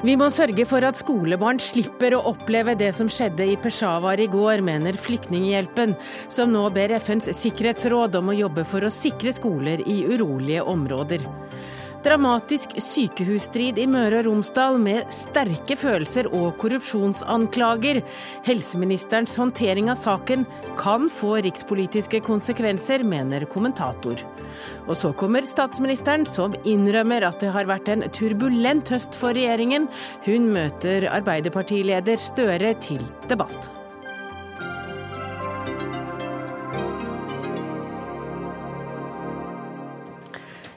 Vi må sørge for at skolebarn slipper å oppleve det som skjedde i Peshawar i går, mener Flyktninghjelpen, som nå ber FNs sikkerhetsråd om å jobbe for å sikre skoler i urolige områder. Dramatisk sykehusstrid i Møre og Romsdal med sterke følelser og korrupsjonsanklager. Helseministerens håndtering av saken kan få rikspolitiske konsekvenser, mener kommentator. Og så kommer statsministeren, som innrømmer at det har vært en turbulent høst for regjeringen. Hun møter Arbeiderpartileder Støre til debatt.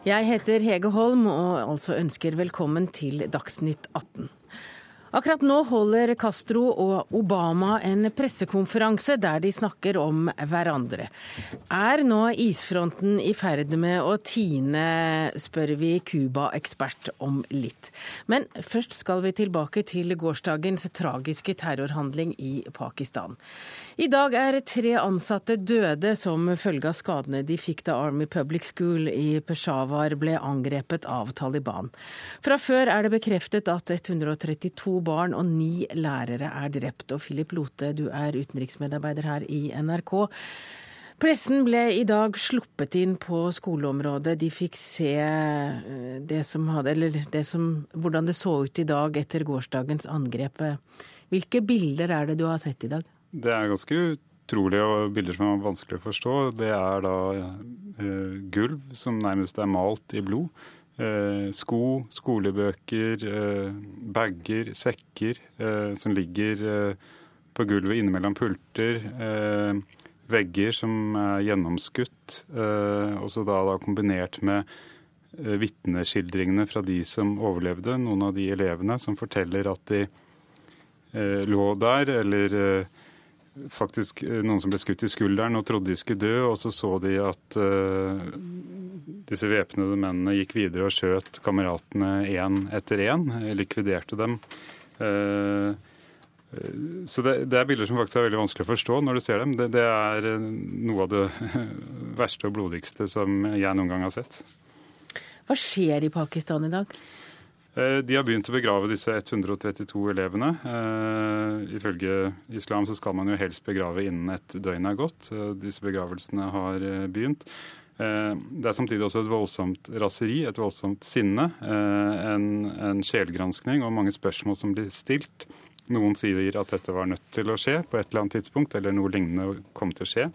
Jeg heter Hege Holm og altså ønsker velkommen til Dagsnytt 18. Akkurat nå holder Castro og Obama en pressekonferanse der de snakker om hverandre. Er nå isfronten i ferd med å tine, spør vi Cuba-ekspert om litt. Men først skal vi tilbake til gårsdagens tragiske terrorhandling i Pakistan. I dag er tre ansatte døde som følge av skadene de fikk da Army Public School i Peshawar ble angrepet av Taliban. Fra før er det bekreftet at 132 barn og ni lærere er drept. Og Philip Lote, du er utenriksmedarbeider her i NRK. Pressen ble i dag sluppet inn på skoleområdet. De fikk se eh, det som hadde, eller det som, hvordan det så ut i dag etter gårsdagens angrep. Hvilke bilder er det du har sett i dag? Det er ganske utrolig og bilder som er vanskelig å forstå. Det er da eh, gulv som nærmest er malt i blod. Eh, sko, skolebøker, eh, bager, sekker eh, som ligger eh, på gulvet innimellom pulter. Eh, vegger som er gjennomskutt. og så da, da kombinert med vitneskildringene fra de som overlevde, noen av de elevene som forteller at de lå der eller faktisk eh, noen som ble skutt i skulderen og trodde de skulle dø, og så så de at uh, disse væpnede mennene gikk videre og skjøt kameratene én etter én, likviderte dem. Uh, så det, det, er bilder som faktisk er veldig vanskelig å forstå når du ser dem. Det, det er noe av det verste og blodigste som jeg noen gang har sett. Hva skjer i Pakistan i dag? Eh, de har begynt å begrave disse 132 elevene. Eh, ifølge islam så skal man jo helst begrave innen et døgn er gått. Eh, disse begravelsene har begynt. Det er samtidig også et voldsomt raseri, et voldsomt sinne. En, en sjelgranskning og mange spørsmål som blir stilt. Noen sier at dette var nødt til å skje på et eller annet tidspunkt, eller noe lignende kom til å skje.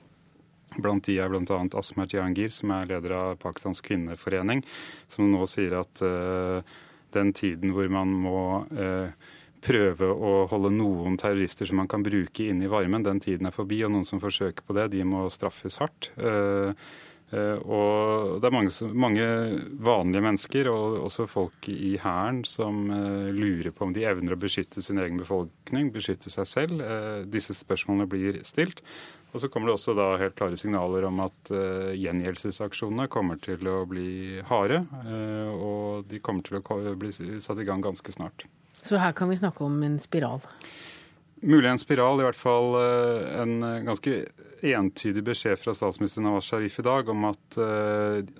Blant de er bl.a. Asma Jahangir, som er leder av Pakistans kvinneforening, som nå sier at uh, den tiden hvor man må eh, prøve å holde noen terrorister som man kan bruke inn i varmen, den tiden er forbi. Og noen som forsøker på det, de må straffes hardt. Eh, eh, og det er mange, mange, vanlige mennesker, og også folk i hæren, som lurer på om de evner å beskytte sin egen befolkning, beskytte seg selv. Disse spørsmålene blir stilt. Og så kommer det også da helt klare signaler om at uh, gjengjeldelsesaksjonene kommer til å bli harde. Uh, og de kommer til å bli satt i gang ganske snart. Så her kan vi snakke om en spiral? Mulig en spiral, i hvert fall uh, en ganske entydig beskjed fra statsminister Nawaz Sharif i dag om at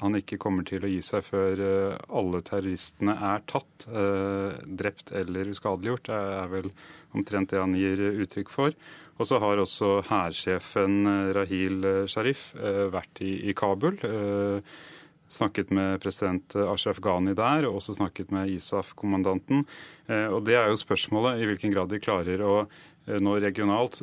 han ikke kommer til å gi seg før alle terroristene er tatt, drept eller uskadeliggjort. Det er vel omtrent det han gir uttrykk for. Og så har også hærsjefen eh, Rahil eh, Sharif eh, vært i, Kabul. Snakket med president Ashraf Ghani der, og også snakket med ISAF-kommandanten. Og det er jo spørsmålet i hvilken grad de klarer å nå regionalt,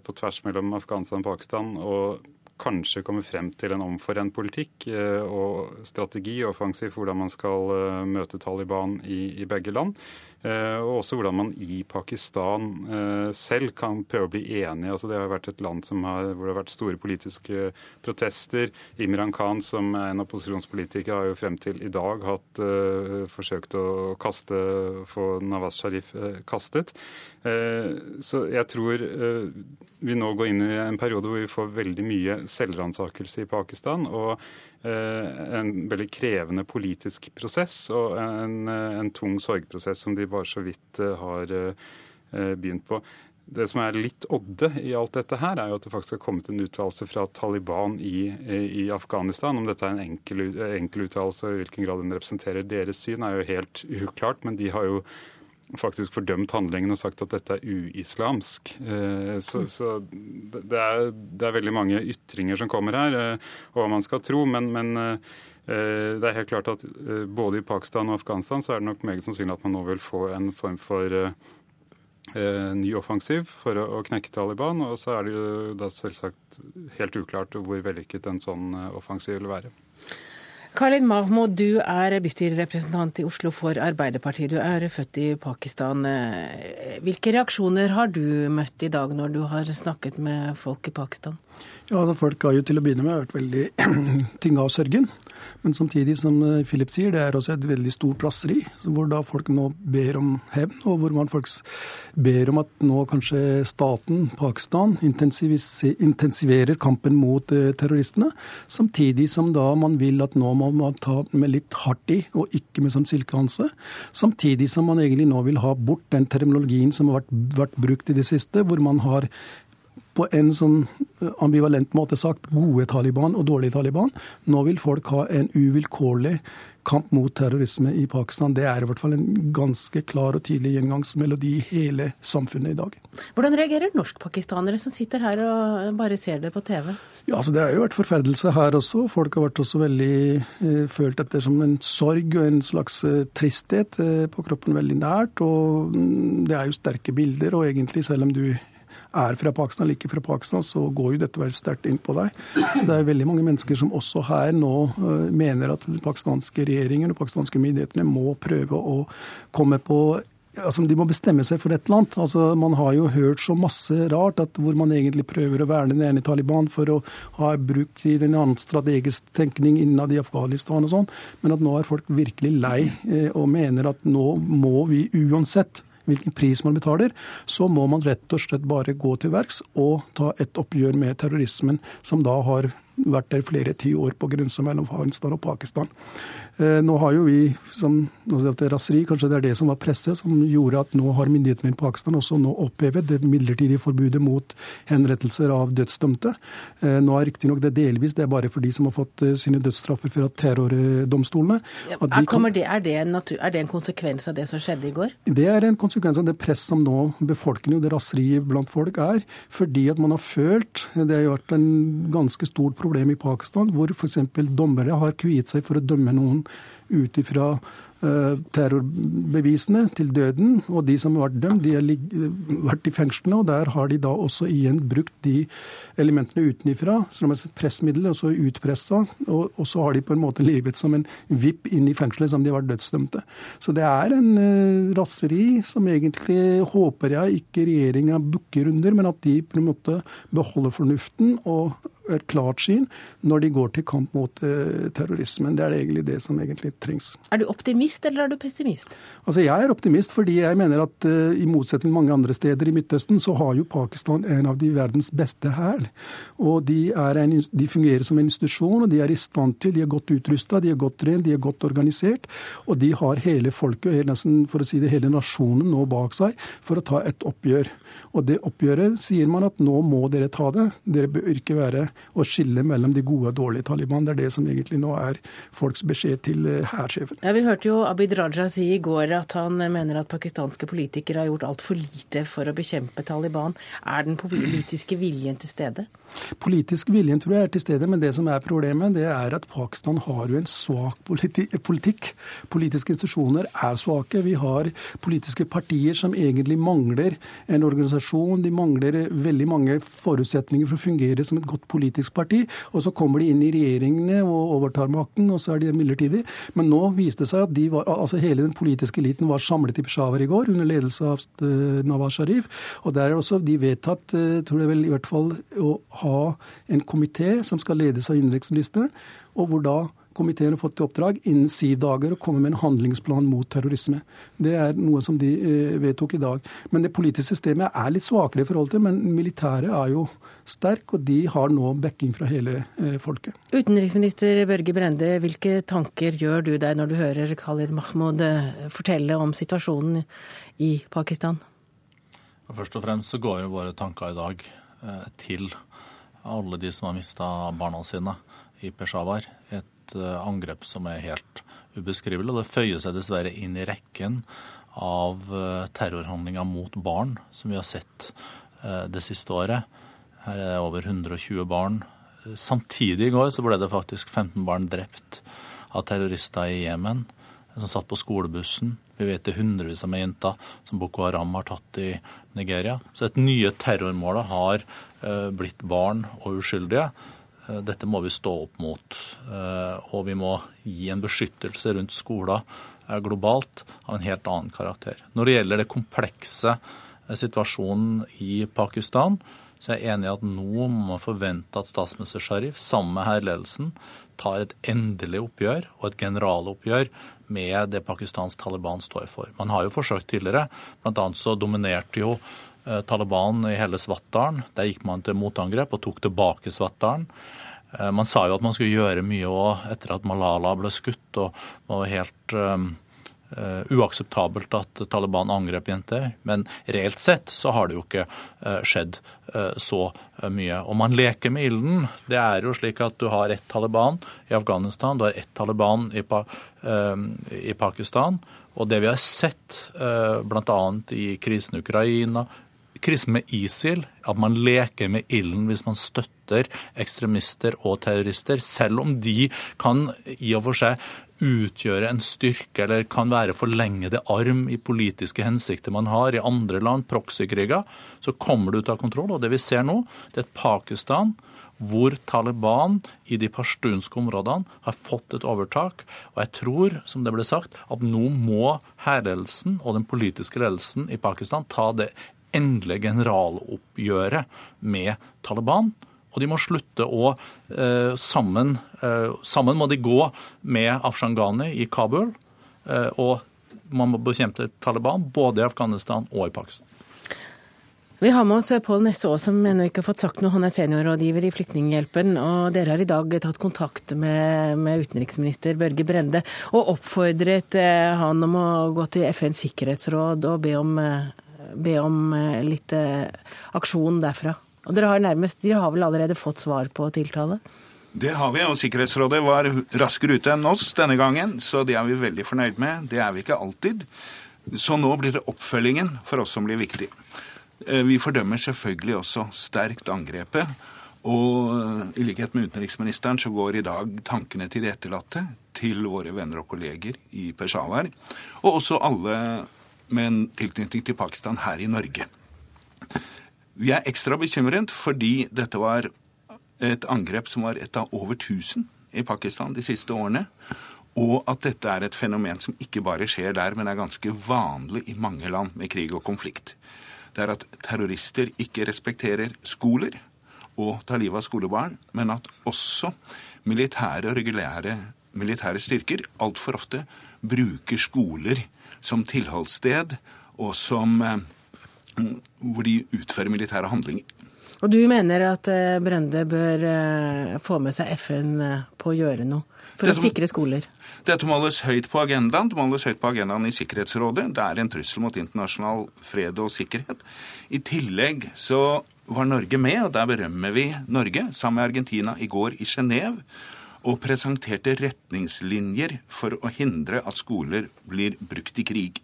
på tvers mellom Afghanistan og Pakistan, og kanskje komme frem til en omforent politikk og strategi og offensiv for hvordan man skal møte Taliban i, i begge land. Eh, og også hvordan man i Pakistan eh, selv kan prøve å bli enig. Altså det har vært et land har, hvor det har vært store politiske protester. Imran Khan, som er en opposisjonspolitiker, har jo frem til i dag hatt uh, forsøkt å kaste, få Nawaz Sharif kastet. Uh, så jeg tror vi nå går inn i en periode hvor vi får veldig mye selvransakelse i Pakistan. og Eh, en veldig krevende politisk prosess og en, en tung sorgprosess som de bare så vidt eh, har eh, begynt på. det som er litt odde i alt dette her, er jo at det faktisk har kommet en uttalelse fra Taliban i, i, Afghanistan. Om dette er en enkel, enkel uttalelse og i hvilken grad den representerer deres syn, er jo helt uklart. Men de har jo faktisk fordømt handlingen og sagt at dette er uislamsk. Eh, så, så det, er, det, er, veldig mange ytringer som kommer her, eh, og hva man skal tro. Men, men eh, det er helt klart at både i Pakistan og Afghanistan så er det nok meget sannsynlig at man nå vil få en form for ny offensiv for å, knekke Taliban. Og så er det jo da selvsagt helt uklart hvor vellykket en sånn offensiv vil være. Khalid Mahmoud, du er bystyrerepresentant i Oslo for Arbeiderpartiet. Du er født i Pakistan. Hvilke reaksjoner har du møtt i dag når du har snakket med folk i Pakistan? Ja, altså Folk har jo til å begynne med vært veldig tynga av sørgen. Men samtidig, som eh, Philip sier, det er også et veldig stort raseri. Hvor da folk nå ber om hevn, og hvor man folk ber om at nå kanskje staten, Pakistan, intensiverer kampen mot eh, terroristene. Samtidig som da man vil at nå må man ta med litt hardt i, og ikke med sånn silkehanse. Samtidig som man egentlig nå vil ha bort den terminologien som har vært, vært brukt i det siste, hvor man har på en sånn eh, ambivalent måte sagt gode Taliban og dårlige Taliban. Nå vil folk ha en uvilkårlig kamp mot terrorisme i Pakistan. Det er i hvert fall en ganske klar og tydelig gjengangsmelodi i hele samfunnet i dag. Hvordan reagerer norskpakistanere som sitter her og bare ser det på TV? Ja, altså Det har jo vært forferdelse her også. Folk har vært også veldig eh, følt dette som en sorg og en slags eh, tristhet eh, på kroppen veldig nært. Og mm, det er jo sterke bilder, og egentlig selv om du er fra Pakistan eller ikke fra Pakistan, så går jo dette veldig sterkt inn på deg. Så det er veldig mange mennesker som også her nå uh, mener at den pakistanske regjeringen og pakistanske myndighetene må prøve å komme på Altså, de må bestemme seg for et eller annet. Altså, man har jo hørt så masse rart at hvor man egentlig prøver å verne den ene Taliban for å ha bruk i den annen strategisk tenkning innad i Afghanistan og sånn, men at nå er folk virkelig lei eh, og mener at nå må vi uansett hvilken pris man betaler, så må man rett og slett bare gå til verks og ta et oppgjør med terrorismen, som da har vært der flere tiår på grensa mellom Afghanistan og Pakistan. Eh, nå har jo vi som det raseri, kanskje det er det som var presset, som gjorde at nå har myndighetene i Pakistan også nå opphevet det midlertidige forbudet mot henrettelser av dødsdømte. Eh, nå er riktignok det delvis, det er bare for de som har fått eh, sine dødsstraffer fra terrordomstolene. Ja, er, det, er, det natur, er, det en konsekvens av det som skjedde i går? Det er en konsekvens av det press som nå befolkningen og det raseriet blant folk er. Fordi at man har følt Det har vært en ganske stort problem i Pakistan, hvor f.eks. dommere har kviet seg for å dømme noen ut ifra uh, terrorbevisene til døden. Og de som har vært dømt, de har vært i fengslene, og der har de da også igjen brukt de elementene utenifra som et pressmiddel, og så utpressa. Og, og, så har de på en måte livet som en vipp inn i fengselet som de har vært dødsdømte. Så det er en uh, raseri som egentlig håper jeg ikke regjeringa bukker under, men at de på en måte beholder fornuften og et klart syn når de går til kamp mot uh, terrorismen. Det er egentlig det som egentlig trengs. Er du optimist eller er du pessimist? Altså Jeg er optimist fordi jeg mener at uh, i motsetning til mange andre steder i Midtøsten, så har jo Pakistan en av de verdens beste hær. Og de, en, de, fungerer som en institusjon, og de er i stand til, de er godt utrusta, de er godt trent, de er godt organisert. Og de har hele folket, og nesten for å si det, hele nasjonen nå bak seg for å ta et oppgjør. Og det oppgjøret sier man at nå må dere ta det. Dere bør ikke være å skille mellom de gode og dårlige Taliban. Det er det som egentlig nå er folks beskjed til eh, hærsjefen. Ja, vi hørte jo Abid Raja si i går at han mener at pakistanske politikere har gjort altfor lite for å bekjempe Taliban. Er den politiske viljen til stede? Politisk viljen tror jeg er til stede, men det som er problemet, det er at Pakistan har jo en svak politikk. Politiske institusjoner er svake. Vi har politiske partier som egentlig mangler en organisasjon. De mangler veldig mange forutsetninger for å fungere som et godt politisk parti. Og så kommer de inn i regjeringene og overtar makten, og så er de midlertidig. Men nå viste det seg at var, altså hele den politiske eliten var samlet i Peshawar i går under ledelse av eh, Nawaz Sharif. Og der er også de vedtatt, eh, tror jeg vel i hvert fall, å ha en komité som skal ledes av innenriksministeren, og hvor da komiteen har fått i oppdrag innen syv dager å komme med en handlingsplan mot terrorisme. Det er noe som de eh, vedtok i dag. Men det politiske systemet er litt svakere i forhold til, men militæret er jo sterk, og de har nå backing fra hele eh, folket. Utenriksminister Børge Brende, hvilke tanker gjør du deg når du hører Khalid Mahmoud eh, fortelle om situasjonen i Pakistan? Først og fremst så går jo våre tanker i dag eh, til alle de som har mista barna sine i Peshawar. Et angrep som er helt ubeskrivelig. Og det føyer seg dessverre inn i rekken av terrorhandlinger mot barn som vi har sett det siste året. Her er det over 120 barn. Samtidig i går så ble det faktisk 15 barn drept av terrorister i Jemen som satt på skolebussen. Vi vet det er hundrevis av jenter som Boko Haram har tatt i Nigeria. Så et nye terrormålet har eh, blitt barn og uskyldige. Eh, dette må vi stå opp mot. Eh, og vi må gi en beskyttelse rundt skoler globalt av en helt annen karakter. Når det gjelder det komplekse situasjonen i Pakistan, så jeg er enig i at nå må man forvente at statsminister Sharif sammen med hærledelsen tar et endelig oppgjør og et generaloppgjør med det Pakistans Taliban står for. Man har jo forsøkt tidligere. Blant annet så dominerte jo eh, Taliban i hele Svartdalen. Der gikk man til motangrep og tok tilbake Svartdalen. Eh, man sa jo at man skulle gjøre mye òg etter at Malala ble skutt, og var helt Uh, uakseptabelt at Taliban angrep jenter, men reelt sett så har det jo ikke uh, skjedd uh, så mye. Og man leker med ilden. Det er jo slik at du har ett Taliban i Afghanistan, du har ett Taliban i, pa i Pakistan. Og det vi har sett bl.a. i krisen i Ukraina, krisen med ISIL, at man leker med ilden hvis man støtter ekstremister og terrorister, selv om de kan i og for seg utgjøre en styrke eller kan være forlengede arm i politiske hensikter man har i andre land, proxykriger, så kommer det ut av kontroll. Og det vi ser nå, det er et Pakistan hvor Taliban i de pashtunske områdene har fått et overtak. Og jeg tror, som det ble sagt, at nå må hærledelsen og den politiske ledelsen i Pakistan ta det endelige generaloppgjøret med Taliban. Og de må slutte å eh, sammen, eh, sammen må de gå med Afshan Ghani i Kabul. Eh, og man må bekjempe Taliban både i Afghanistan og i Pakistan. Vi har med oss Pål Nesse Aas, som ennå ikke har fått sagt noe. Han er seniorrådgiver i Flyktninghjelpen. Og dere har i dag tatt kontakt med, med utenriksminister Børge Brende og oppfordret eh, han om å gå til FNs sikkerhetsråd og be om, eh, be om eh, litt aksjon derfra. Og dere har nærmest, Dere har vel allerede fått svar på tiltale? Det har vi, og Sikkerhetsrådet var raskere ute enn oss denne gangen, så det er vi veldig fornøyd med. Det er vi ikke alltid. Så nå blir det oppfølgingen for oss som blir viktig. Eh, vi fordømmer selvfølgelig også sterkt angrepet. Og eh, i likhet med utenriksministeren så går i dag tankene til de etterlatte, til våre venner og kolleger i Peshawar, og også alle med en tilknytning til Pakistan her i Norge. Vi er ekstra bekymret fordi dette var et angrep som var et av over 1000 i Pakistan de siste årene. Og at dette er et fenomen som ikke bare skjer der, men er ganske vanlig i mange land med krig og konflikt. Det er at terrorister ikke respekterer skoler og tar livet av skolebarn, men at også militære og regulære militære styrker altfor ofte bruker skoler som tilholdssted og som eh, hvor de utfører militære handlinger. Og du mener at eh, Brende bør eh, få med seg FN eh, på å gjøre noe for dette, å sikre skoler? Dette må holdes høyt på agendaen. Det må holdes høyt på agendaen i Sikkerhetsrådet. Det er en trussel mot internasjonal fred og sikkerhet. I tillegg så var Norge med, og der berømmer vi Norge, sammen med Argentina i går i Genéve og presenterte retningslinjer for å hindre at skoler blir brukt i krig.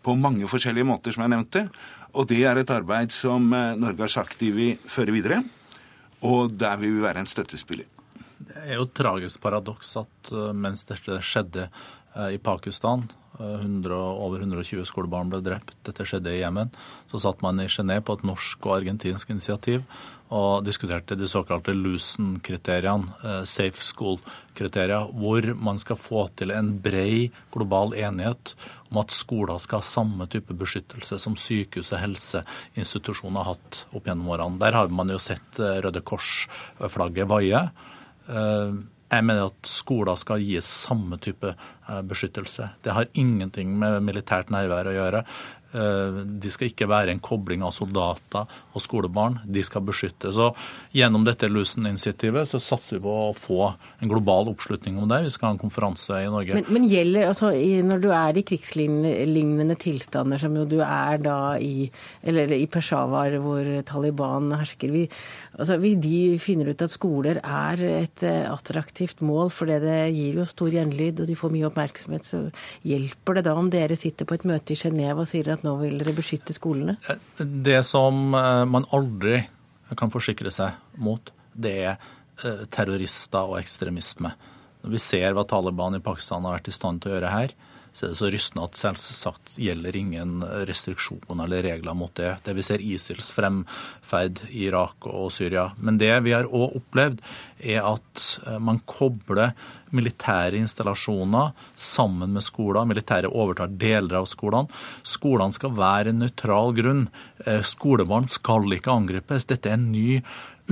På mange forskjellige måter, som jeg nevnte. Og det er et arbeid som eh, Norge har sagt de vil føre videre, og der vil vi være en støttespiller. Det er jo et tragisk paradoks at eh, mens dette skjedde eh, i Pakistan, 100, over 120 skolebarn ble drept, dette skjedde i Jemen, så satt man i Genéve på et norsk og argentinsk initiativ og diskuterte de såkalte Lucen-kriteriene, eh, Safe School-kriterier, hvor man skal få til en brei global enighet om at skoler skal ha samme type beskyttelse som sykehus og helseinstitusjoner har hatt opp gjennom årene. Der har man jo sett eh, Røde Kors-flagget vaie. Eh, jeg mener at skoler skal gis samme type beskyttelse. Det har ingenting med militært nærvær å gjøre. Eh, de skal ikke være en kobling av soldater og skolebarn. De skal beskyttes. Og gjennom dette Lusen-initiativet så satser vi på å få en global oppslutning om det. Vi skal ha en konferanse i Norge. Men, men gjelder, altså, når du er i krigslignende tilstander, som jo du er da i, eller i Peshawar, hvor Taliban hersker vi, altså, Hvis de finner ut at skoler er et eh, attraktivt mål, for det gir jo stor gjenlyd og de får mye oppmerksomhet, så hjelper det da om dere sitter på et møte i Genéve og sier at nå vil dere beskytte skolene? Det som eh, man aldri kan forsikre seg mot, det er eh, terrorister og ekstremisme. Når vi ser hva Taliban i Pakistan har vært i stand til å gjøre her, så er det så rystende at selvsagt gjelder ingen restriksjoner eller regler mot det. Det vi ser ISILs fremferd i Irak og Syria. Men det vi har òg opplevd, er at eh, man kobler militære installasjoner sammen med skoler. Militære overtar deler av skolene. Skolene skal være en nøytral grunn. Eh, skolebarn skal ikke angripes. Dette er en ny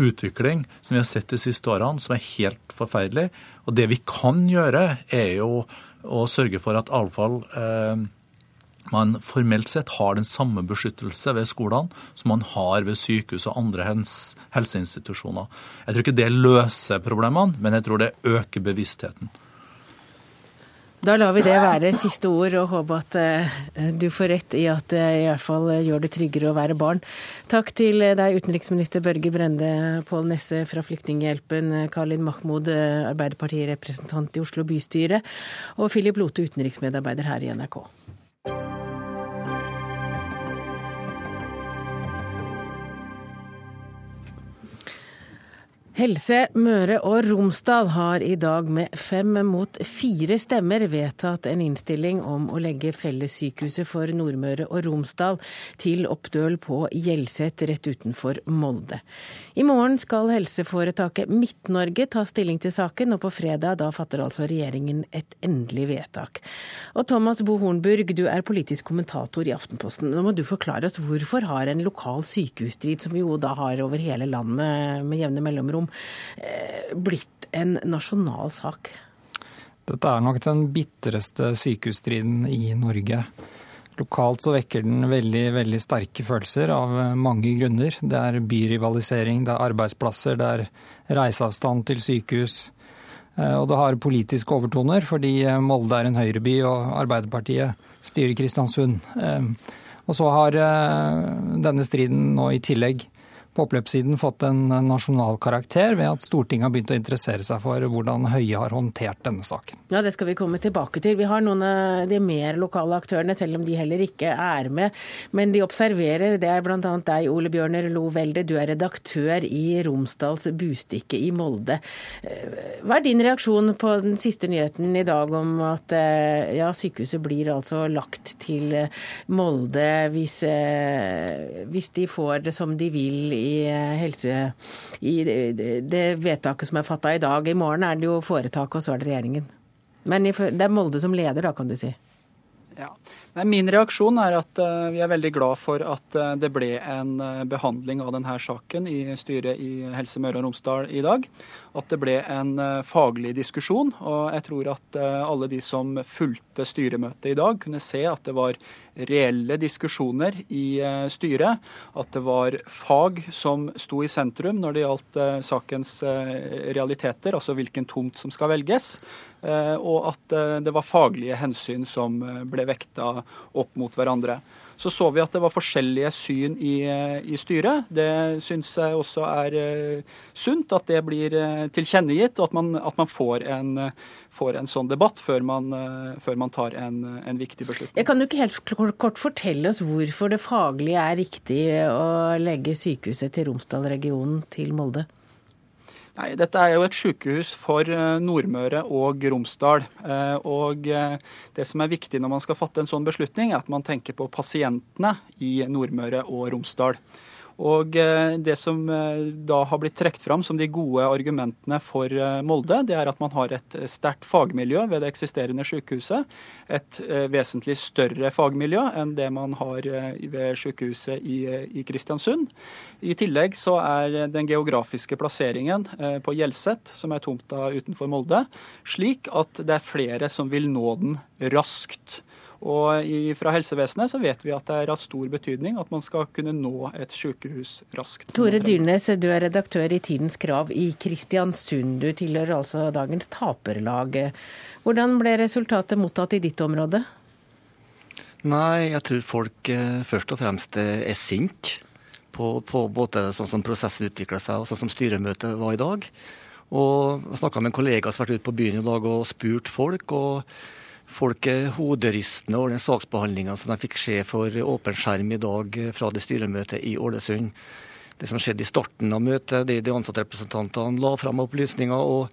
utvikling som vi har sett de siste årene, som er helt forferdelig. Og det vi kan gjøre, er jo og sørge for at avfall eh, man formelt sett har den samme beskyttelse ved skolene som man har ved sykehus og andre helseinstitusjoner. Jeg tror ikke det løser problemene, men jeg tror det øker bevisstheten. Da lar vi det være siste ord, og håper at uh, du får rett i at det i hvert fall gjør det tryggere å være barn. Takk til deg, utenriksminister Børge Brende, Pål Nesse fra Flyktninghjelpen, Karlin Mahmoud, Arbeiderpartirepresentant i Oslo bystyre, og Philip Lote, utenriksmedarbeider her i NRK. Helse Møre og Romsdal har i dag med fem mot fire stemmer vedtatt en innstilling om å legge fellessykehuset for Nordmøre og Romsdal til Oppdøl på Hjelset rett utenfor Molde. I morgen skal helseforetaket Midt-Norge ta stilling til saken, og på fredag da fatter altså regjeringen et endelig vedtak. Og Thomas Bo Hornburg, du er politisk kommentator i Aftenposten. Nå må du forklare oss hvorfor har en lokal sykehusstrid, som vi jo da har over hele landet med jevne mellomrom, blitt en nasjonal sak? Dette er nok den bitreste sykehusstriden i Norge. Lokalt så vekker den veldig, veldig sterke følelser av mange grunner. Det er byrivalisering, det er arbeidsplasser, det er reiseavstand til sykehus. Eh, og det har politiske overtoner, fordi Molde er en høyreby og Arbeiderpartiet styrer Kristiansund. Eh, og så har denne striden nå i tillegg på oppløpssiden fått en nasjonal karakter ved at Stortinget har begynt å interessere seg for hvordan Høie har håndtert denne saken. Ja, Det skal vi komme tilbake til. Vi har noen av de mer lokale aktørene, selv om de heller ikke er med. Men de observerer. Det er bl.a. deg, Ole Bjørner Lo Velde. Du er redaktør i Romsdals Bustikke i Molde. Eh, hva er din reaksjon på den siste nyheten i dag om at eh, ja, sykehuset blir altså lagt til Molde hvis, eh, hvis de får det som de vil i, eh, helse, i det vedtaket som er fatta i dag. I morgen er det jo foretaket, og så er det regjeringen. Men det er Molde som leder, da, kan du si. Ja. Nei, min reaksjon er at uh, vi er veldig glad for at uh, det ble en uh, behandling av denne saken i styret i Helse Møre og Romsdal i dag. At det ble en faglig diskusjon. Og jeg tror at alle de som fulgte styremøtet i dag, kunne se at det var reelle diskusjoner i styret. At det var fag som sto i sentrum når det gjaldt sakens realiteter, altså hvilken tomt som skal velges. Eh, og at eh, det var faglige hensyn som eh, ble vekta opp mot hverandre. Så så vi at det var forskjellige syn i, i styret. Det syns jeg også er sunt, at det blir tilkjennegitt, og at man, at man får, en, får, en, sånn debatt før man, før man tar en, en, viktig beslutning. Jeg kan du ikke helt kort fortelle oss hvorfor det faglige er riktig å legge sykehuset til Romsdal-regionen til Molde? Nei, Dette er jo et sykehus for eh, Nordmøre og Romsdal. Eh, og eh, Det som er viktig når man skal fatte en sånn beslutning, er at man tenker på pasientene i Nordmøre og Romsdal. Og eh, Det som eh, da har blitt trukket fram som de gode argumentene for eh, Molde, det er at man har et sterkt fagmiljø ved det eksisterende sykehuset. Et vesentlig større fagmiljø enn det man har ved sykehuset i, Kristiansund. I tillegg så er den geografiske plasseringen på Hjelset, som er tomta utenfor Molde, slik at det er flere som vil nå den raskt. Og i, fra helsevesenet så vet vi at det er av stor betydning at man skal kunne nå et sykehus raskt. Tore Dyrnes, du er redaktør i Tidens Krav i Kristiansund. Du tilhører altså dagens taperlag. Hvordan ble resultatet mottatt i ditt område? Nei, jeg tror folk eh, først og fremst er sint på, på både sånn som prosessen utvikla seg og sånn som styremøtet var i dag. Og Jeg snakka med en kollega som har vært ute på byen i dag og spurt folk. og folk er hoderystende over den saksbehandlinga som de fikk se for åpen skjerm i dag fra det styremøtet i Ålesund. Det som skjedde i starten av møtet, det de ansatte representantene la fram opplysninger. og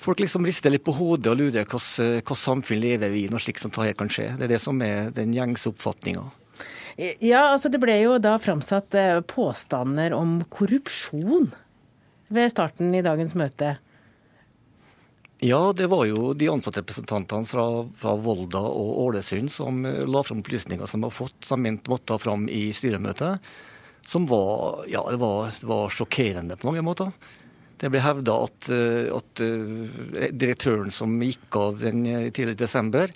Folk liksom rister litt på hodet og lurer hvilket samfunn lever vi i når slikt som dette kan skje. Det er det som er den gjengse oppfatninga. Ja, altså Det ble jo da framsatt eh, påstander om korrupsjon ved starten i dagens møte. Ja, det var jo de ansattrepresentantene fra, fra Volda og Ålesund som eh, la fram opplysninger som har fått, som mente måtte fram i styremøtet. Som var, ja, det var, var sjokkerende på mange måter. Det ble hevda at, eh, at, eh, direktøren som gikk av den tidlig i desember,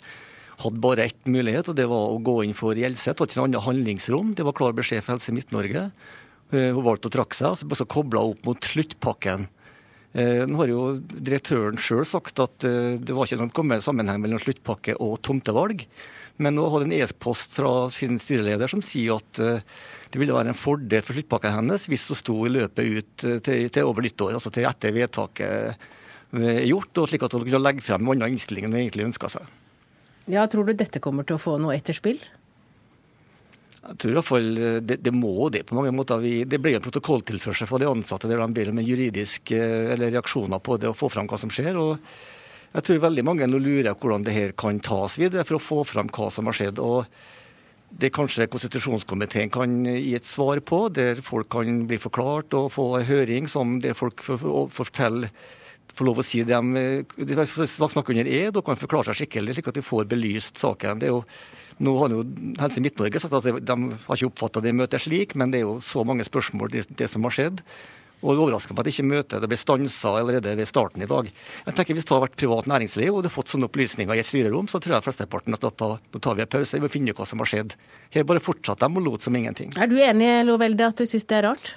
hadde bare ett mulighet, og det var å gå inn for Hjelset. Det var ikke noe annet handlingsrom. Det var klar beskjed fra Helse Midt-Norge. Hun valgte å trakke seg, og så kobla opp mot sluttpakken. Eh, nå har jo direktøren sjøl sagt at eh, det var ikke noen sammenheng mellom sluttpakke og tomtevalg. Men nå har det en e-post fra sin styreleder som sier at eh, det ville være en fordel for sluttpakken hennes hvis hun sto i løpet ut til, til over nyttår, altså til etter vedtaket er gjort, og slik at hun kunne legge frem en annen innstilling enn hun egentlig ønska seg. Ja, Tror du dette kommer til å få noe etterspill? Jeg tror i hvert fall eh, det, det må det på mange måter. Vi, det blir en protokolltilførsel fra de ansatte der de ber om juridiske juridisk eh, reaksjoner på det og få fram hva som skjer. og Jeg tror veldig mange nå lurer hvordan det her kan tas videre for å få fram hva som har skjedd. og det kanskje konstitusjonskomiteen kan gi et svar på, der folk kan bli forklart og få høring som der folk får fortelle får lov å si dem, de, de snakker under ed og kan forklare seg skikkelig, slik at de får belyst saken. Det er jo nå har jo Helse Midt-Norge sagt at de har ikke oppfatta det møtet slik, men det er jo så mange spørsmål, det, det som har skjedd. Og det overrasker meg at ikke møtet det ble stansa allerede ved starten i dag. Jeg tenker Hvis det hadde vært privat næringsliv og du hadde fått sånne opplysninger i et styrerom, så tror jeg flesteparten at da, nå tar vi en pause og finner ut hva som har skjedd. Her bare fortsatte de og lot som ingenting. Er du enig Lovelde, at du syns det er rart?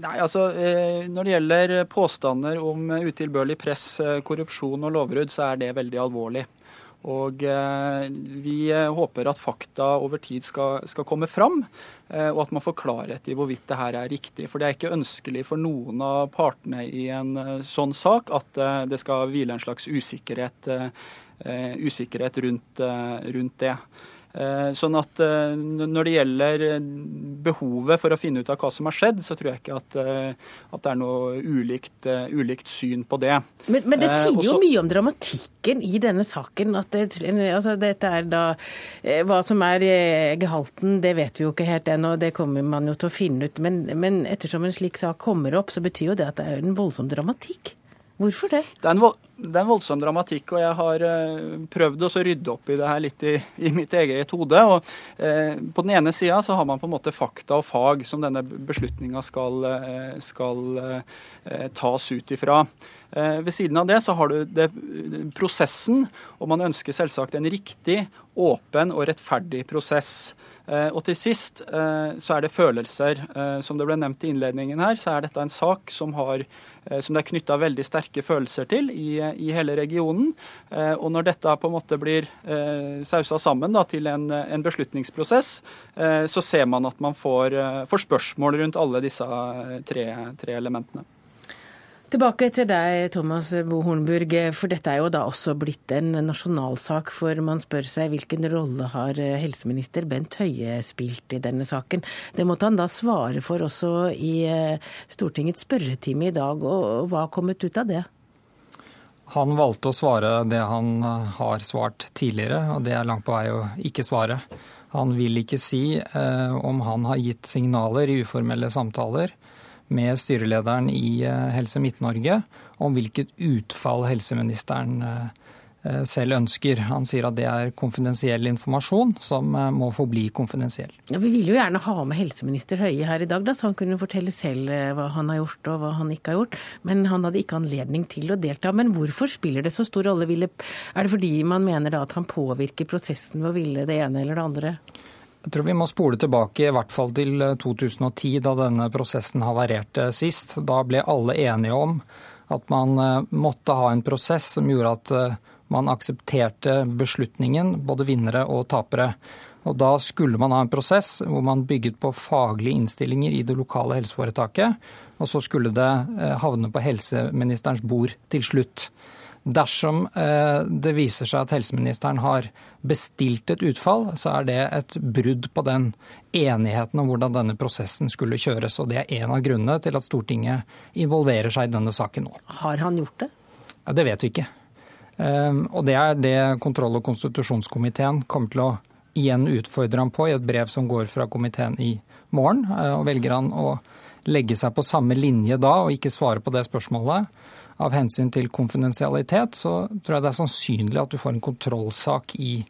Nei, altså eh, Når det gjelder påstander om utilbørlig press, eh, korrupsjon og lovbrudd, så er det veldig alvorlig. Og eh, vi eh, håper at fakta over tid skal, skal, komme fram, eh, og at man får klarhet i hvorvidt det her er riktig. For det er ikke ønskelig for noen av partene i en sånn sak at det skal hvile en slags usikkerhet, usikkerhet rundt, rundt det. Eh, sånn at eh, Når det gjelder eh, behovet for å finne ut av hva som har skjedd, så tror jeg ikke at, at det er noe ulikt, ulikt, syn på det. Men, men det sier jo mye om dramatikken i denne saken. at det, altså, dette er da, Hva som er gehalten, det vet vi jo ikke helt ennå, det kommer man jo til å finne ut. Men, men ettersom en slik sak kommer opp, så betyr jo det at det er en voldsom dramatikk. Hvorfor det? Det er en, det er en voldsom dramatikk, og jeg har eh, prøvd å rydde opp i det her litt i, i mitt eget hode. og eh, På den ene sida så har man på en måte fakta og fag som denne beslutninga skal, skal eh, tas ut ifra. Ved siden av det så har du det, prosessen, og man ønsker selvsagt en riktig, åpen og rettferdig prosess. Og til sist så er det følelser. Som det ble nevnt i innledningen her, så er dette en sak som har Eh, som det er knytta veldig sterke følelser til i, i, hele regionen. Eh, og når dette på en måte blir eh, sausa sammen da, til en, en, beslutningsprosess, så ser man at man får, får spørsmål rundt alle disse tre, tre elementene. Tilbake til deg, Thomas Bo Hornburg, for dette er jo da også blitt en nasjonalsak. For man spør seg hvilken rolle har helseminister Bent Høie spilt i denne saken. Det måtte han da svare for også i eh, Stortingets spørretime i dag, og hva har kommet ut av det? Han valgte å svare det han har svart tidligere, og det er langt på vei å ikke svare. Han vil ikke si eh, om han har gitt signaler i uformelle samtaler med styrelederen i eh, Helse Midt-Norge om hvilket utfall helseministeren eh, Eh, selv ønsker. Han sier at det er konfidensiell informasjon som må forbli konfidensiell. Ja, vi vil jo gjerne ha med helseminister Høie her i dag, da, så han kunne fortelle selv hva han har gjort og hva han ikke har gjort. Men han hadde ikke anledning til å delta. Men hvorfor spiller det så stor rolle? Er det fordi man mener da at han påvirker prosessen ved å ville det ene eller det andre? Jeg tror vi må spole tilbake i hvert fall til 2010, da denne prosessen havarerte sist. Da ble alle enige om at man måtte ha en prosess som gjorde at man aksepterte beslutningen, både vinnere og tapere. Og Da skulle man ha en prosess hvor man bygget på faglige innstillinger i det lokale helseforetaket, og så skulle det eh, havne på helseministerens bord til slutt. Dersom eh, det viser seg at helseministeren har bestilt et utfall, så er det et brudd på den enigheten om hvordan denne prosessen skulle kjøres. Og det er en av grunnene til at Stortinget involverer seg i denne saken nå. Har han gjort det? Ja, det vet vi ikke. Ehm, og det er det kontroll- og konstitusjonskomiteen kommer til å igjen utfordre ham på i et brev som går fra komiteen i morgen. Eh, og velger han å legge seg på samme linje da og ikke svare på det spørsmålet av hensyn til konfidensialitet, så tror jeg det er sannsynlig at du får en kontrollsak i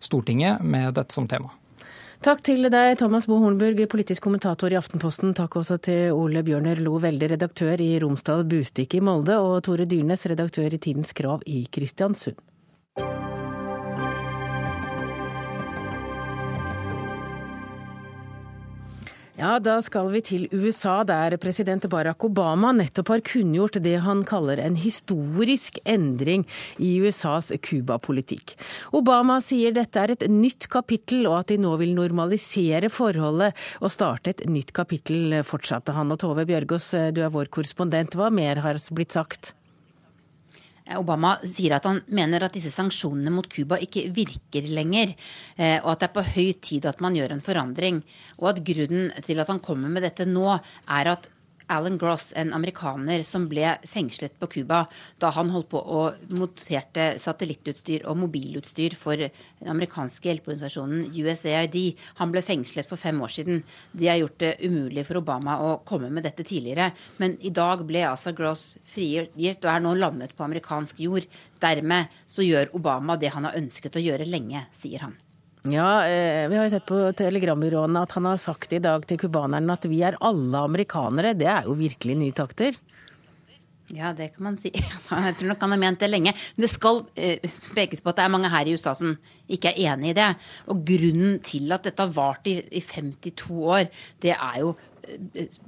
Stortinget med dette som tema. Takk til deg, Thomas Bo Hornburg, politisk kommentator i Aftenposten. Takk også til Ole Bjørner Lo Velde, redaktør i Romsdal Bustikke i Molde, og Tore Dyrnes, redaktør i Tidens Krav i Kristiansund. Ja, da skal vi til USA, der president Barack Obama nettopp har kunngjort det han kaller en historisk endring i USAs Cuba-politikk. Obama sier dette er et nytt kapittel, og at de nå vil normalisere forholdet og starte et nytt kapittel, fortsatte han. Og Tove Bjørgaas, du er vår korrespondent. Hva mer har blitt sagt? Obama sier at han mener at disse sanksjonene mot Cuba ikke virker lenger, eh, og at det er på høy tid at man gjør en forandring. Og at grunnen til at han kommer med dette nå, er at Alan Gross, en amerikaner som ble fengslet på Cuba da han holdt på og monterte satellittutstyr og mobilutstyr for den amerikanske hjelpeorganisasjonen USAID. Han ble fengslet for fem år siden. De har gjort det umulig for Obama å komme med dette tidligere. Men i dag ble altså Gross frigitt og er nå landet på amerikansk jord. Dermed så gjør Obama det han har ønsket å gjøre lenge, sier han. Ja, eh, vi har jo sett på telegrambyråene at han har sagt i dag til cubanerne at vi er alle amerikanere. Det er jo virkelig nye takter? Ja, det kan man si. Jeg tror nok han har ment det lenge. Det skal eh, pekes på at det er mange her i USA som ikke er enig i det. Og grunnen til at dette har vart i 52 år, det er jo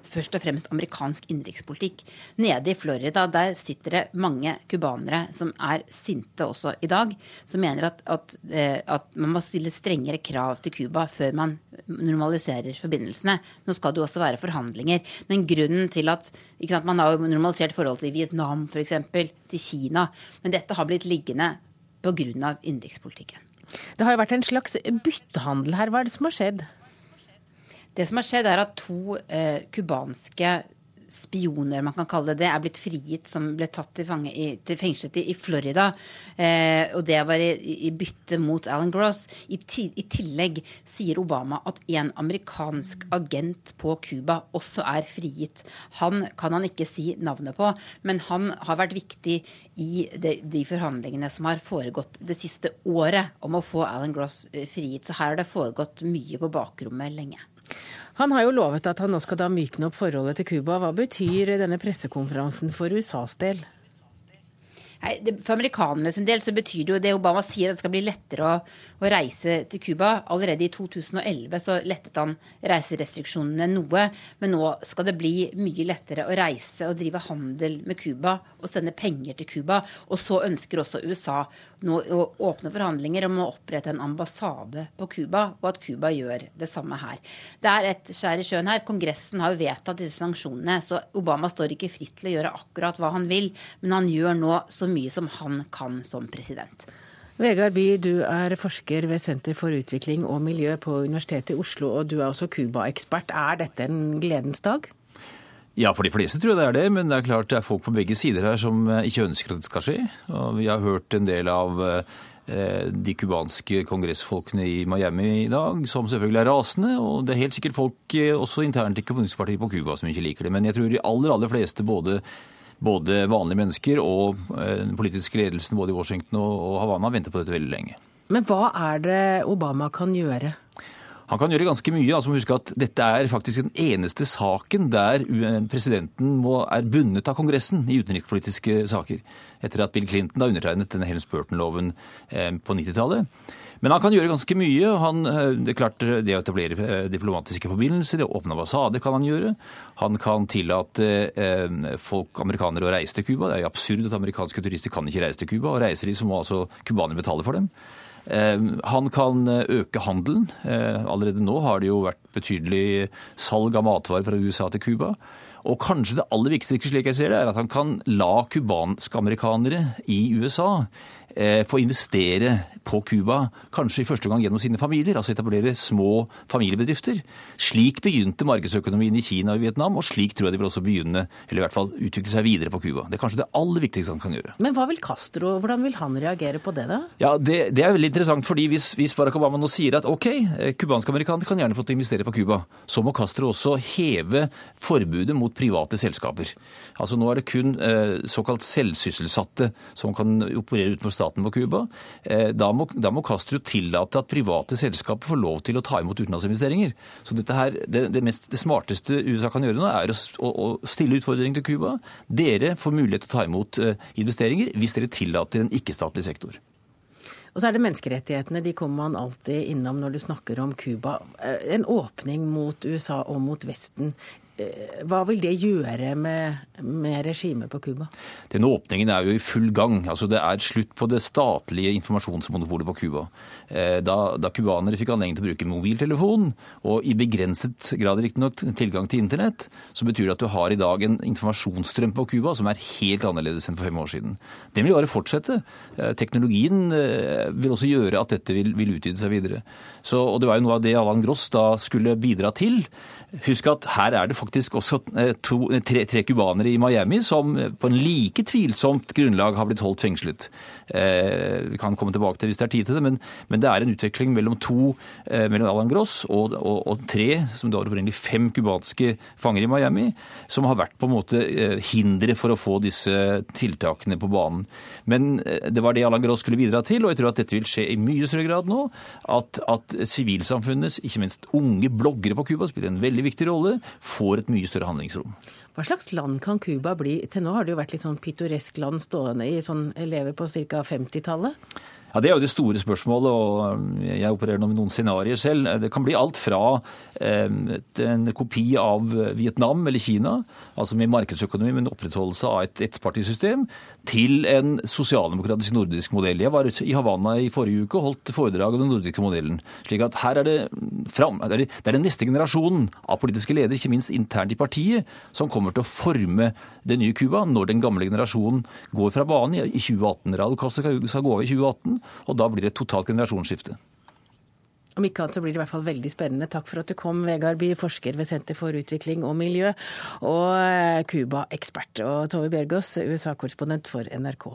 først og fremst amerikansk innenrikspolitikk. Nede i Florida der sitter det mange cubanere som er sinte også i dag, som mener at, at, eh, at man må stille strengere krav til Cuba før man normaliserer forbindelsene. Nå skal det jo også være forhandlinger. Men grunnen til at sant, Man har normalisert forholdet til Vietnam f.eks., til Kina. Men dette har blitt liggende pga. innenrikspolitikken. Det har jo vært en slags byttehandel her. Hva er det som har skjedd? Det som har skjedd, er at to cubanske eh, spioner, man kan kalle det det, er blitt frigitt som ble tatt til, fange, i, til fengslet i, i Florida. Eh, og det var i, i, bytte mot Alan Gross. I, ti, I, tillegg sier Obama at en amerikansk agent på Cuba også er frigitt. Han kan han ikke si navnet på, men han har vært viktig i de, de forhandlingene som har foregått det siste året om å få Alan Gross eh, frigitt. Så her har det foregått mye på bakrommet lenge. Han har jo lovet at han nå skal da mykne opp forholdet til Cuba. Hva betyr denne pressekonferansen for USAs del? Nei, det, For amerikanerne sin del så betyr det jo det Obama sier, at det skal bli lettere å, å reise til Cuba. Allerede i 2011 så lettet han reiserestriksjonene noe. Men nå skal det bli mye lettere å reise og drive handel med Cuba og sende penger til Cuba. Og så ønsker også USA nå å åpne forhandlinger om å opprette en ambassade på Cuba, og at Cuba gjør det samme her. Det er et skjær i sjøen her. Kongressen har jo vedtatt disse sanksjonene, så Obama står ikke fritt til å gjøre akkurat hva han vil, men han gjør nå så mye som han kan som president. Vegard By, du er forsker ved Senter for utvikling og miljø på Universitetet i Oslo, og du er også Cuba-ekspert. Er dette en gledens dag? Ja, for de fleste tror jeg det er det, men det er klart det er folk på begge sider her som ikke ønsker at det skal skje. Og vi har hørt en del av de cubanske kongressfolkene i Miami i dag, som selvfølgelig er rasende. Og det er helt sikkert folk også internt i kommunistpartiet på Cuba som ikke liker det. Men jeg tror de aller, aller fleste, både, både vanlige mennesker og den politiske ledelsen både i Washington og Havana, venter på dette veldig lenge. Men hva er det Obama kan gjøre? Han kan gjøre ganske mye. altså Husk at Dette er faktisk den eneste saken der presidenten må, er bundet av Kongressen i utenrikspolitiske saker. Etter at Bill Clinton da undertegnet denne Helms Burton-loven eh, på 90-tallet. Men han kan gjøre ganske mye. Han, eh, det er klart det å etablere eh, diplomatiske forbindelser, åpne ambassader kan han gjøre. Han kan tillate folk, amerikanere å reise til Cuba. Det er jo absurd at amerikanske turister kan ikke reise til Cuba. Og reiser de, så må altså cubanere betale for dem. Eh, han kan eh, øke handelen. Eh, allerede nå har det jo vært betydelig salg av matvarer fra USA til Cuba. Og kanskje det aller viktigste slik jeg ser det, er at han kan la cubanske amerikanere i USA Eh, få investere på Cuba, kanskje i første gang gjennom sine familier, altså etablere små familiebedrifter. Slik begynte markedsøkonomien i Kina og Vietnam, og slik tror jeg de vil også begynne, eller i hvert fall utvikle seg videre på Cuba. Det er kanskje det aller viktigste han kan gjøre. Men hva vil Castro, hvordan vil han reagere på det, da? Ja, Det, det er veldig interessant, fordi hvis, hvis Barack Obama nå sier at ok, eh, cubanske amerikanere kan gjerne få til å investere på Cuba, så må Castro også heve forbudet mot private selskaper. Altså Nå er det kun eh, såkalt selvsysselsatte som kan operere utenfor staten på Cuba. Da, da, da, må Castro tillate at private selskaper får lov til å ta imot utenlandsinvesteringer. Så her, det, det, mest, det, smarteste USA kan gjøre nå, er å, å, å stille utfordringer til Cuba. Dere får mulighet til å ta imot eh, investeringer hvis dere tillater en ikke-statlig sektor. Og så er det menneskerettighetene. De kommer man alltid innom når du snakker om Cuba. Eh, en åpning mot USA og mot Vesten Eh, hva vil det gjøre med, med regimet på Cuba? Denne åpningen er jo i full gang. Altså, det er slutt på det statlige informasjonsmonopolet på Cuba. Eh, da cubanere fikk anledning til å bruke mobiltelefon, og i begrenset grad riktignok tilgang til internett, så betyr det at du har i dag en informasjonsstrøm på Cuba som er helt annerledes enn for fem år siden. Den vil bare fortsette. Eh, teknologien vil også gjøre at dette vil, vil utvide seg videre. Så, og Det var jo noe av det Allan Gross da skulle bidra til. Husk at her er det faktisk også eh, to, tre, tre cubanere i Miami som eh, på en like tvilsomt grunnlag har blitt holdt fengslet. Eh, vi kan komme tilbake til hvis det er tid til det, men, men det er en utvikling mellom to, eh, mellom Alan Gross og, og, og, tre, som det var opprinnelig fem cubanske fanger i Miami, som har vært på en måte eh, hindre for å få disse tiltakene på banen. Men det var det Alan Gross skulle bidra til, og jeg tror at dette vil skje i mye større grad nå. At sivilsamfunnets, ikke minst unge bloggere på Cuba, spiller en veldig veldig viktig rolle, får et mye større handlingsrom. Hva slags land kan Cuba bli? Til nå har det jo vært litt sånn pittoresk land stående i sånn elever på ca. 50-tallet. Ja, Det er jo det store spørsmålet, og jeg opererer nå med noen scenarioer selv. Det kan bli alt fra eh, en kopi av Vietnam eller Kina, altså med markedsøkonomi, med en opprettholdelse av et ettpartisystem, til en sosialdemokratisk nordisk modell. Jeg var i Havanna i forrige uke og holdt foredrag om den nordiske modellen. slik at her er det, fram, det er den neste generasjonen av politiske ledere, ikke minst internt i partiet, som kommer til å forme det nye Cuba når den gamle generasjonen går fra banen i 2018. Radio Costa skal gå av i 2018 og da blir det et totalt generasjonsskifte. Om ikke annet så blir det i hvert fall veldig spennende. Takk for at du kom, Vegard Bye, forsker ved Senter for utvikling og miljø, og Cuba-ekspert. Og Tove Bjørgaas, USA-korrespondent for NRK.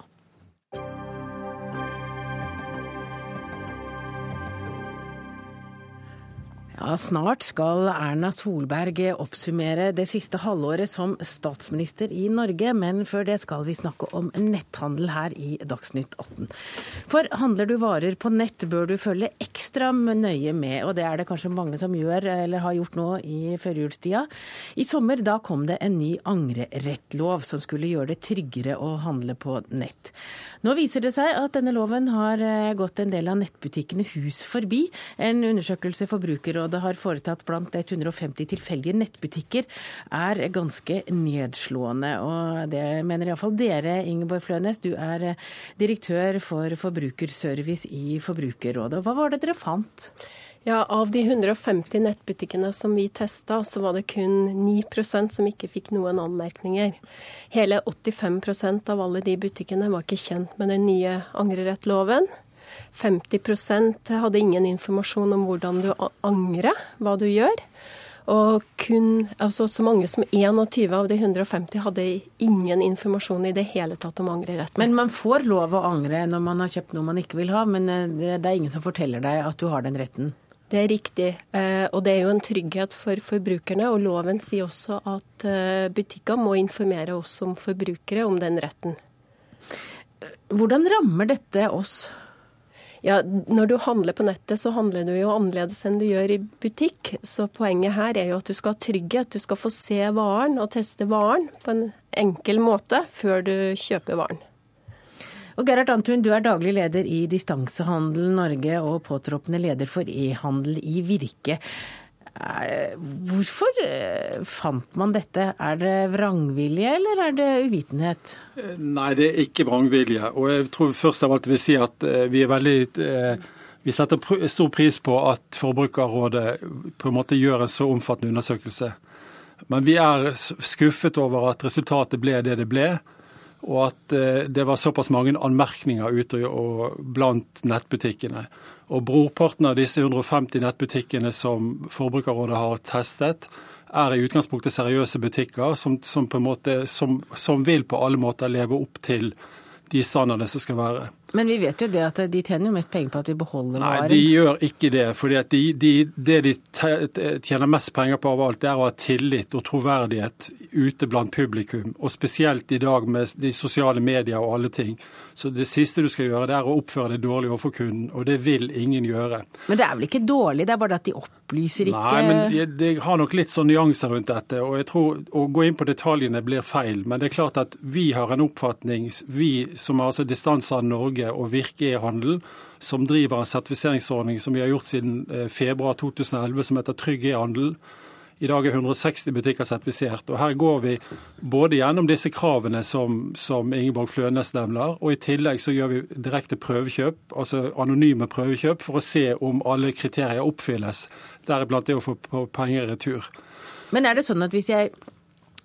Ja, Snart skal Erna Solberg oppsummere det siste halvåret som statsminister i Norge, men før det skal vi snakke om netthandel her i Dagsnytt 18. For handler du varer på nett, bør du følge ekstra nøye med, og det er det kanskje mange som gjør eller har gjort nå i førjulstida. I sommer da kom det en ny angrerettlov som skulle gjøre det tryggere å handle på nett. Nå viser det seg at denne loven har gått en del av nettbutikkene hus forbi. En undersøkelse Forbrukerrådet har foretatt blant 150 tilfeldige nettbutikker, er ganske nedslående. Og det mener iallfall dere, Ingeborg Flønes. Du er eh, direktør for forbrukerservice i Forbrukerrådet. Hva var det dere fant? Ja, Av de 150 nettbutikkene som vi testa, så var det kun 9% som ikke fikk noen anmerkninger. Hele 85% av alle de butikkene var ikke kjent med den nye angrerettloven. 50% hadde ingen informasjon om hvordan du angrer hva du gjør. Og kun altså, så mange som 21 av de 150 hadde ingen informasjon i det hele tatt om angreretten. Men man får lov å angre når man har kjøpt noe man ikke vil ha, men eh, det er ingen som forteller deg at du har den retten? Det er riktig, eh, og det er jo en trygghet for forbrukerne. Og loven sier også at eh, butikker må informere oss som forbrukere om den retten. Hvordan rammer dette oss? Ja, Når du handler på nettet, så handler du jo annerledes enn du gjør i butikk. Så poenget her er jo at du skal ha trygghet. Du skal få se varen og teste varen på en enkel måte før du kjøper varen. Og Gerhard Antun, du er daglig leder i Distansehandel Norge og påtroppende leder for e-handel i Virke. Hvorfor eh, fant man dette? Er det vrangvilje, eller er det uvitenhet? Nei, det er ikke vrangvilje. Og jeg tror først av alt vil si at eh, vi er veldig eh, vi setter stor pris på at Forbrukerrådet på en måte gjør en så omfattende undersøkelse. Men vi er skuffet over at resultatet ble det det ble og at eh, det var såpass mange anmerkninger ute og blant nettbutikkene. Og Brorparten av disse 150 nettbutikkene som Forbrukerrådet har testet, er i utgangspunktet seriøse butikker som, som, måte, som, som vil på alle måter leve opp til de standardene som skal være. Men vi vet jo det at de tjener jo mest penger på at vi beholder varen. Nei, de gjør ikke det. fordi de, de, Det de tjener mest penger på av alt, det er å ha tillit og troverdighet ute blant publikum. Og spesielt i dag med de sosiale medier og alle ting. Så det siste du skal gjøre, det er å oppføre deg dårlig overfor kunden. Og det vil ingen gjøre. Men det er vel ikke dårlig, det er bare at de opplyser ikke Nei, men det har nok litt sånn nyanser rundt dette. Og jeg tror å gå inn på detaljene blir feil. Men det er klart at vi har en oppfatning, vi som er altså av Norge og Virke e-handel, som driver en sertifiseringsordning som vi har gjort siden eh, februar 2011, som heter Trygg e-handel i dag er 160 butikker sertifisert. og Her går vi både gjennom disse kravene som, som Ingeborg Flønes nevner, og i tillegg så gjør vi direkte prøvekjøp, altså anonyme prøvekjøp, for å se om alle kriterier oppfylles. Deriblant det å få penger i retur. Men er det sånn at hvis jeg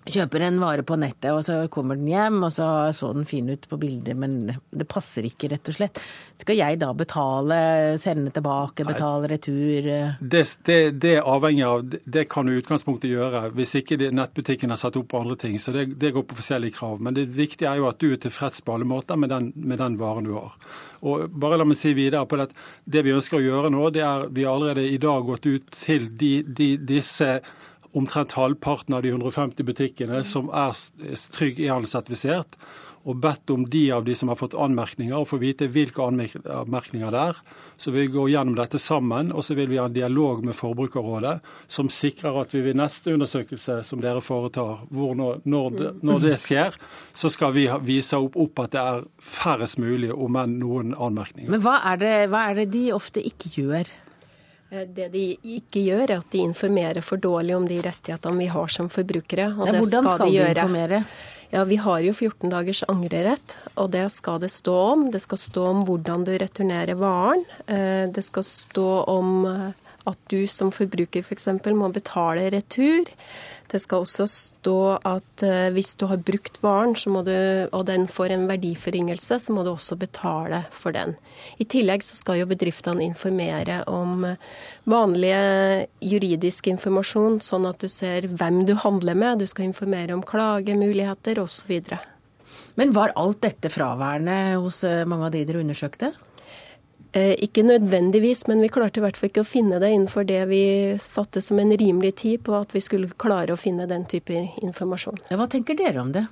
kjøper en vare på nettet, og så kommer den hjem, og så så den fin ut på bildet, men det passer ikke, rett og slett. Skal jeg da betale, sende tilbake, betale retur? Det, det, det er avhengig av Det kan du i utgangspunktet gjøre, hvis ikke nettbutikken har satt opp andre ting. Så det, det, går på forskjellige krav. Men det viktige er jo at du er tilfreds på alle måter med den, med den varen du har. Og bare la meg si videre på det, det vi ønsker å gjøre nå, det er vi har allerede i dag gått ut til de, de, disse omtrent halvparten av de 150 butikkene som er Trygg e-handelssertifisert, og bedt om de av de som har fått anmerkninger, og få vite hvilke anmerkninger det er. Så vi går gjennom dette sammen, og så vil vi ha en dialog med Forbrukerrådet som sikrer at vi ved neste undersøkelse som dere foretar, når, når, det, når det, skjer, så skal vi vise opp, opp, at det er færrest mulig, om enn noen anmerkninger. Men hva er, det, hva er det de ofte ikke gjør? Eh, det de ikke gjør, er at de informerer for dårlig om de rettighetene vi har som forbrukere. Og Nei, hvordan skal, skal de, de informere? Ja, Vi har jo 14 dagers angrerett, og det skal det stå om. Det skal stå om hvordan du returnerer varen. Eh, det skal stå om eh, at du som forbruker f.eks. For må betale retur. Det skal også stå at uh, hvis du har brukt varen, du, og den får en verdiforringelse, så må du også betale for den. I tillegg så skal jo bedriftene informere om vanlige juridisk informasjon, sånn at du ser hvem du handler med. Du skal informere om klagemuligheter osv. Men var alt dette fraværende hos eh, mange av de dere undersøkte? Eh, ikke nødvendigvis, men vi klarte i hvert fall ikke å finne det innenfor det vi satte som en rimelig tid på at vi skulle klare å finne den type informasjon. Hva tenker dere om det?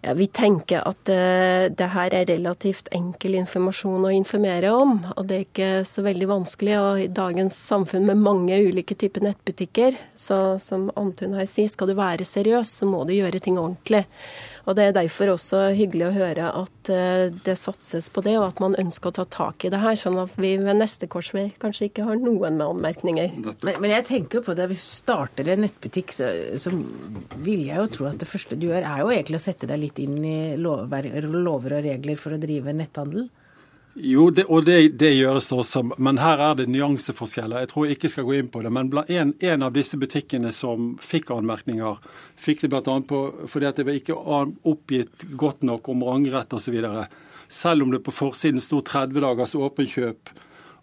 Ja, Vi tenker at uh, det her er relativt enkel informasjon å informere om. Og det er ikke så veldig vanskelig. Og i dagens samfunn med mange ulike typer nettbutikker, så som Antun her sier, skal du være seriøs, så må du gjøre ting ordentlig. Og Det er derfor også hyggelig å høre at eh, det satses på det, og at man ønsker å ta tak i det her, sånn at vi ved neste korsvei kanskje ikke har noen med anmerkninger. Men, men, jeg tenker jo på det, hvis du starter en nettbutikk, så, så, vil jeg jo tro at det første du gjør, er jo egentlig å sette deg litt inn i lover, lover og regler for å drive netthandel. Jo, det, og det, det, gjøres det også, men her er det nyanseforskjeller. Jeg tror jeg ikke skal gå inn på det. Men en, en av disse butikkene som fikk anmerkninger, fikk det bl.a. fordi at det var ikke oppgitt godt nok om rangrett osv. Selv om det på forsiden sto 30 dagers åpenkjøp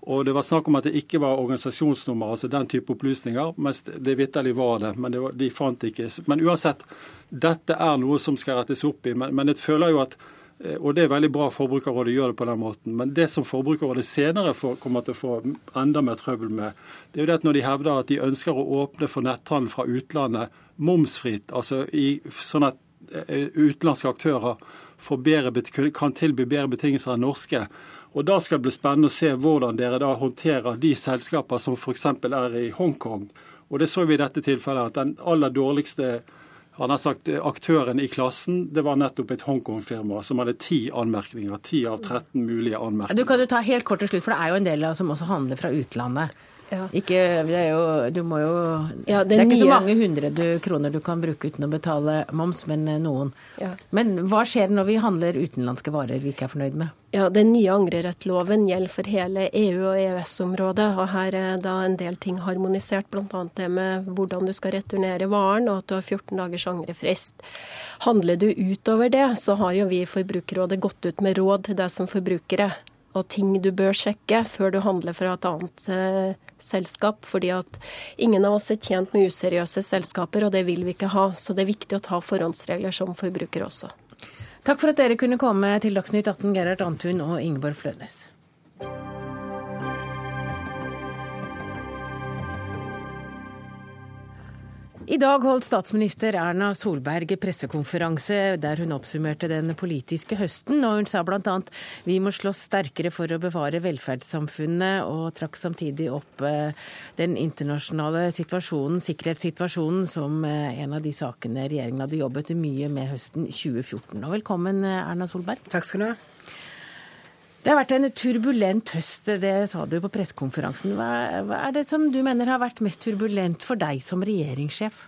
Og det var snakk om at det ikke var organisasjonsnummer, altså den type opplysninger. Mens det vitterlig var det, men det var, de fant ikke. Men uansett, dette er noe som skal rettes opp i. Men, men jeg føler jo at og det er veldig bra Forbrukerrådet gjør det på den måten. Men det som Forbrukerrådet senere får, kommer til å få enda mer trøbbel med, det er jo det at når de hevder at de ønsker å åpne for netthandel fra utlandet momsfritt, altså i, sånn at eh, utenlandske aktører bedre, kan tilby bedre betingelser enn norske, og Da skal det bli spennende å se hvordan dere da håndterer de selskaper som f.eks. er i Hongkong. Og Det så vi i dette tilfellet, at den aller dårligste han har sagt aktøren i klassen, det var nettopp et Hongkong-firma som hadde ti anmerkninger. Ti av 13 mulige anmerkninger. Du kan jo ta helt kort til slutt, for det er jo en del som også handler fra utlandet. Ja. Ikke, det er jo, du må jo ja, det, det, er ikke så mange hundre kroner du kan bruke uten å betale moms, men eh, noen. Ja. Men hva skjer når vi handler utenlandske varer vi ikke er fornøyd med? Ja, Den nye angrerettloven gjelder for hele EU- og EØS-området. og Her er da en del ting harmonisert, bl.a. det med hvordan du skal returnere varen, og at du har 14 dagers angrefrist. Handler du utover det, så har jo vi i Forbrukerrådet gått ut med råd til deg som forbrukere og ting du bør sjekke før du handler fra et annet eh, selskap. Fordi at ingen av oss er tjent med useriøse selskaper, og det vil vi ikke ha. Så det er viktig å ta forhåndsregler som forbruker også. Takk for at dere kunne komme til Dagsnytt 18, Gerhard Antun og Ingeborg Flønes. I dag holdt statsminister Erna Solberg pressekonferanse der hun oppsummerte den politiske høsten, og hun sa bl.a. vi må slåss sterkere for å bevare velferdssamfunnet, og trakk samtidig opp eh, den internasjonale situasjonen, sikkerhetssituasjonen, som eh, en av de sakene regjeringen hadde jobbet mye med høsten 2014. Og velkommen, eh, Erna Solberg. Takk skal du ha. Det har vært en turbulent høst, det sa du på pressekonferansen. Hva, er det som du mener har vært mest turbulent for deg som regjeringssjef?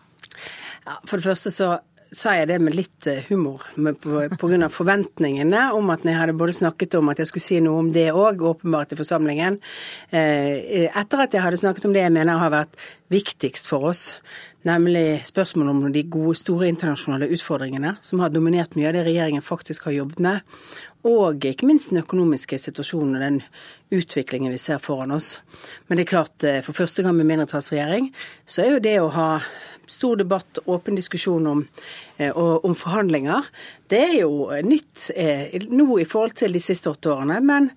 Ja, for det første så sa jeg det med litt eh, humor pga. forventningene om at jeg hadde både snakket om at jeg skulle si noe om det òg, åpenbart i forsamlingen. Eh, etter at jeg hadde snakket om det jeg mener har vært viktigst for oss, nemlig spørsmålet om de gode, store internasjonale utfordringene som har dominert mye av det regjeringen faktisk har jobbet med, og ikke minst den økonomiske situasjonen og den utviklingen vi ser foran oss. Men det er klart, eh, for første gang med mindretallsregjering, så er jo det å ha stor debatt, åpen diskusjon om, eh, om forhandlinger, det er jo nytt eh, nå i forhold til de siste åtte årene. Men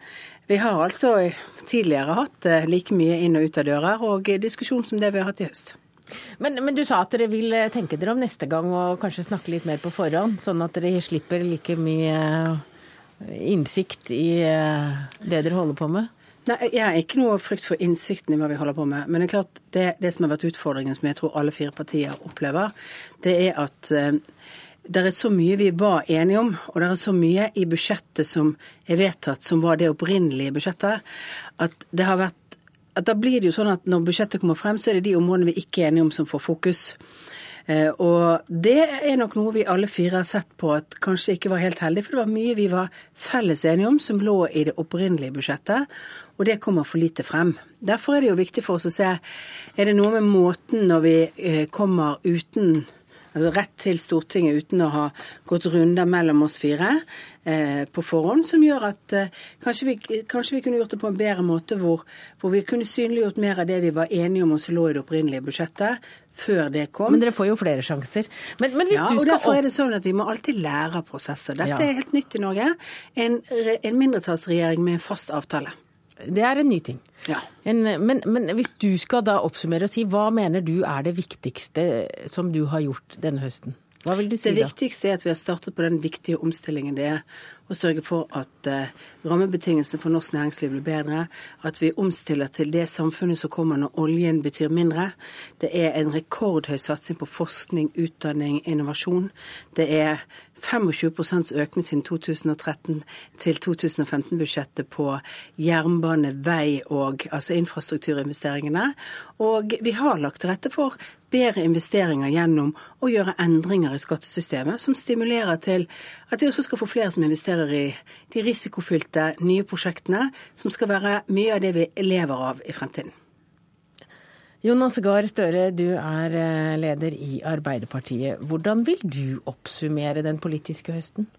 vi har altså tidligere hatt like mye inn og ut av dører, og diskusjon som det vi har hatt i høst. Men, men, du sa at dere vil tenke dere om neste gang og kanskje snakke litt mer på forhånd, sånn at dere slipper like mye innsikt i eh, det dere holder på med? Nei, Jeg har ikke noe frykt for innsikten i hva vi holder på med. Men det er klart, det, det som har vært utfordringen, som jeg tror alle fire partier opplever, det er at uh, det er så mye vi var enige om, og det er så mye i budsjettet som er vedtatt, som var det opprinnelige budsjettet, at det har vært at da blir det jo sånn at når budsjettet kommer frem, så er det de områdene vi ikke er enige om, som får fokus. Eh, og det er nok noe vi alle fire har sett på at kanskje ikke var helt heldig, for det var mye vi var felles enige om som lå i det opprinnelige budsjettet, og det kommer for lite frem. Derfor er det jo viktig for oss å se er det noe med måten når vi eh, kommer uten altså rett til Stortinget uten å ha gått runder mellom oss fire eh, på forhånd, som gjør at eh, kanskje, vi, kanskje, vi, kunne gjort det på en bedre måte, hvor, hvor, vi kunne synliggjort mer av det vi var enige om og som lå i det opprinnelige budsjettet, før det kom. Men dere får jo flere sjanser. Men, men ja, og derfor er det sånn at vi må alltid lære av prosesser. Dette ja. er helt nytt i Norge. En, en mindretallsregjering med en fast avtale. Det er en ny ting. Ja. En, men, men, hvis du skal da oppsummere og si, hva mener du er det viktigste som du har gjort denne høsten? Hva vil du si da? Det viktigste er at vi har startet på den viktige omstillingen det er å sørge for at eh, rammebetingelsene for norsk næringsliv blir bedre. At vi omstiller til det samfunnet som kommer når oljen betyr mindre. Det er en rekordhøy satsing på forskning, utdanning, innovasjon. Det er 25% økning siden 2013 til 2015-budsjettet på jernbane, vei og altså infrastrukturinvesteringene. Og vi har lagt til rette for bedre investeringer gjennom å gjøre endringer i skattesystemet som stimulerer til at vi også skal få flere som investerer i de risikofylte nye prosjektene, som skal være mye av det vi lever av i fremtiden. Jonas Gahr Støre, du er eh, leder i Arbeiderpartiet. Hvordan vil du oppsummere den politiske høsten?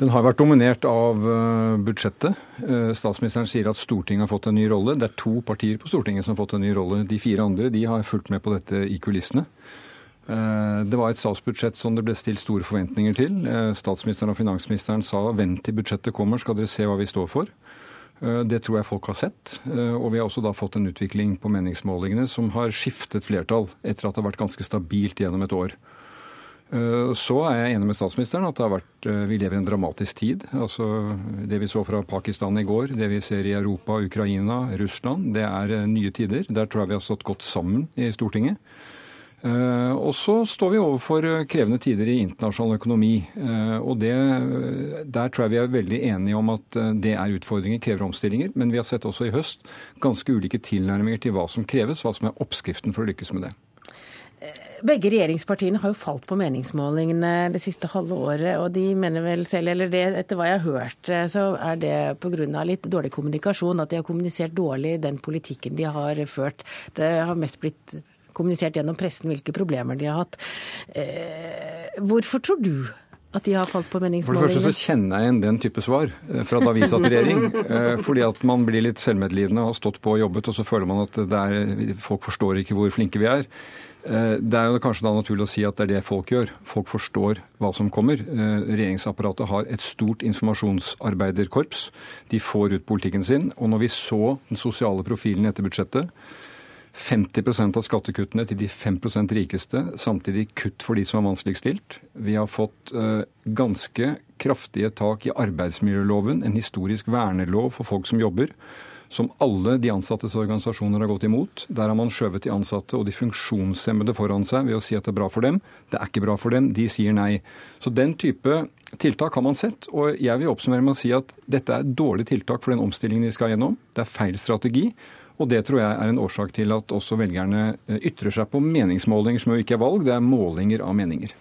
Den har vært dominert av eh, budsjettet. Eh, statsministeren sier at Stortinget har fått en ny rolle. Det er to partier på Stortinget som har fått en ny rolle. De fire andre de har fulgt med på dette i kulissene. Eh, det var et statsbudsjett som det ble stilt store forventninger til. Statsministeren og finansministeren sa vent til budsjettet kommer, skal dere se hva vi står for. Det tror jeg folk har sett. Og vi har også da fått en utvikling på meningsmålingene som har skiftet flertall etter at det har vært ganske stabilt gjennom et år. Eh, så er jeg enig med statsministeren at vært, eh, vi lever i en dramatisk tid. Altså, det vi så fra Pakistan i går, det vi ser i Europa, Ukraina, Russland, det er eh, nye tider. Der tror jeg vi har stått godt sammen i Stortinget. Og så står vi overfor krevende tider i internasjonal økonomi. Og det, der tror jeg vi er veldig enige om at det er utfordringer, krever omstillinger. Men vi har sett også i høst ganske ulike tilnærminger til hva som kreves, hva som er oppskriften for å lykkes med det. Begge regjeringspartiene har jo falt på meningsmålingene det siste halve året, og de mener vel selv, eller det, etter hva jeg har hørt, så er det pga. litt dårlig kommunikasjon, at de har kommunisert dårlig den politikken de har ført. Det har mest blitt kommunisert gjennom pressen hvilke problemer de har hatt. Eh, hvorfor tror du at de har falt på meningsmålingene? For det første så kjenner jeg igjen den type svar eh, fra da vi satt i regjering. Eh, fordi at man blir litt selvmedlidende og har stått på og jobbet, og så føler man at er, folk forstår ikke hvor flinke vi er. Eh, det er jo kanskje da naturlig å si at det er det folk gjør. Folk forstår hva som kommer. Eh, regjeringsapparatet har et stort informasjonsarbeiderkorps. De får ut politikken sin. Og når vi så den sosiale profilen etter budsjettet, 50% av skattekuttene til de 5% rikeste, samtidig kutt for de som er vanskeligst stilt. Vi har fått eh, ganske kraftige tak i arbeidsmiljøloven, en historisk vernelov for folk som jobber som alle de ansattes organisasjoner har gått imot. Der har man skjøvet de ansatte og de funksjonshemmede foran seg ved å si at det er bra for dem. Det er ikke bra for dem. De sier nei. Så den type tiltak har man sett. Og jeg vil oppsummere med å si at dette er dårlig tiltak for den omstillingen vi skal gjennom. Det er feil strategi. Og det tror jeg er en årsak til at også velgerne eh, ytrer seg på meningsmålinger som jo ikke er valg, det er målinger av meninger.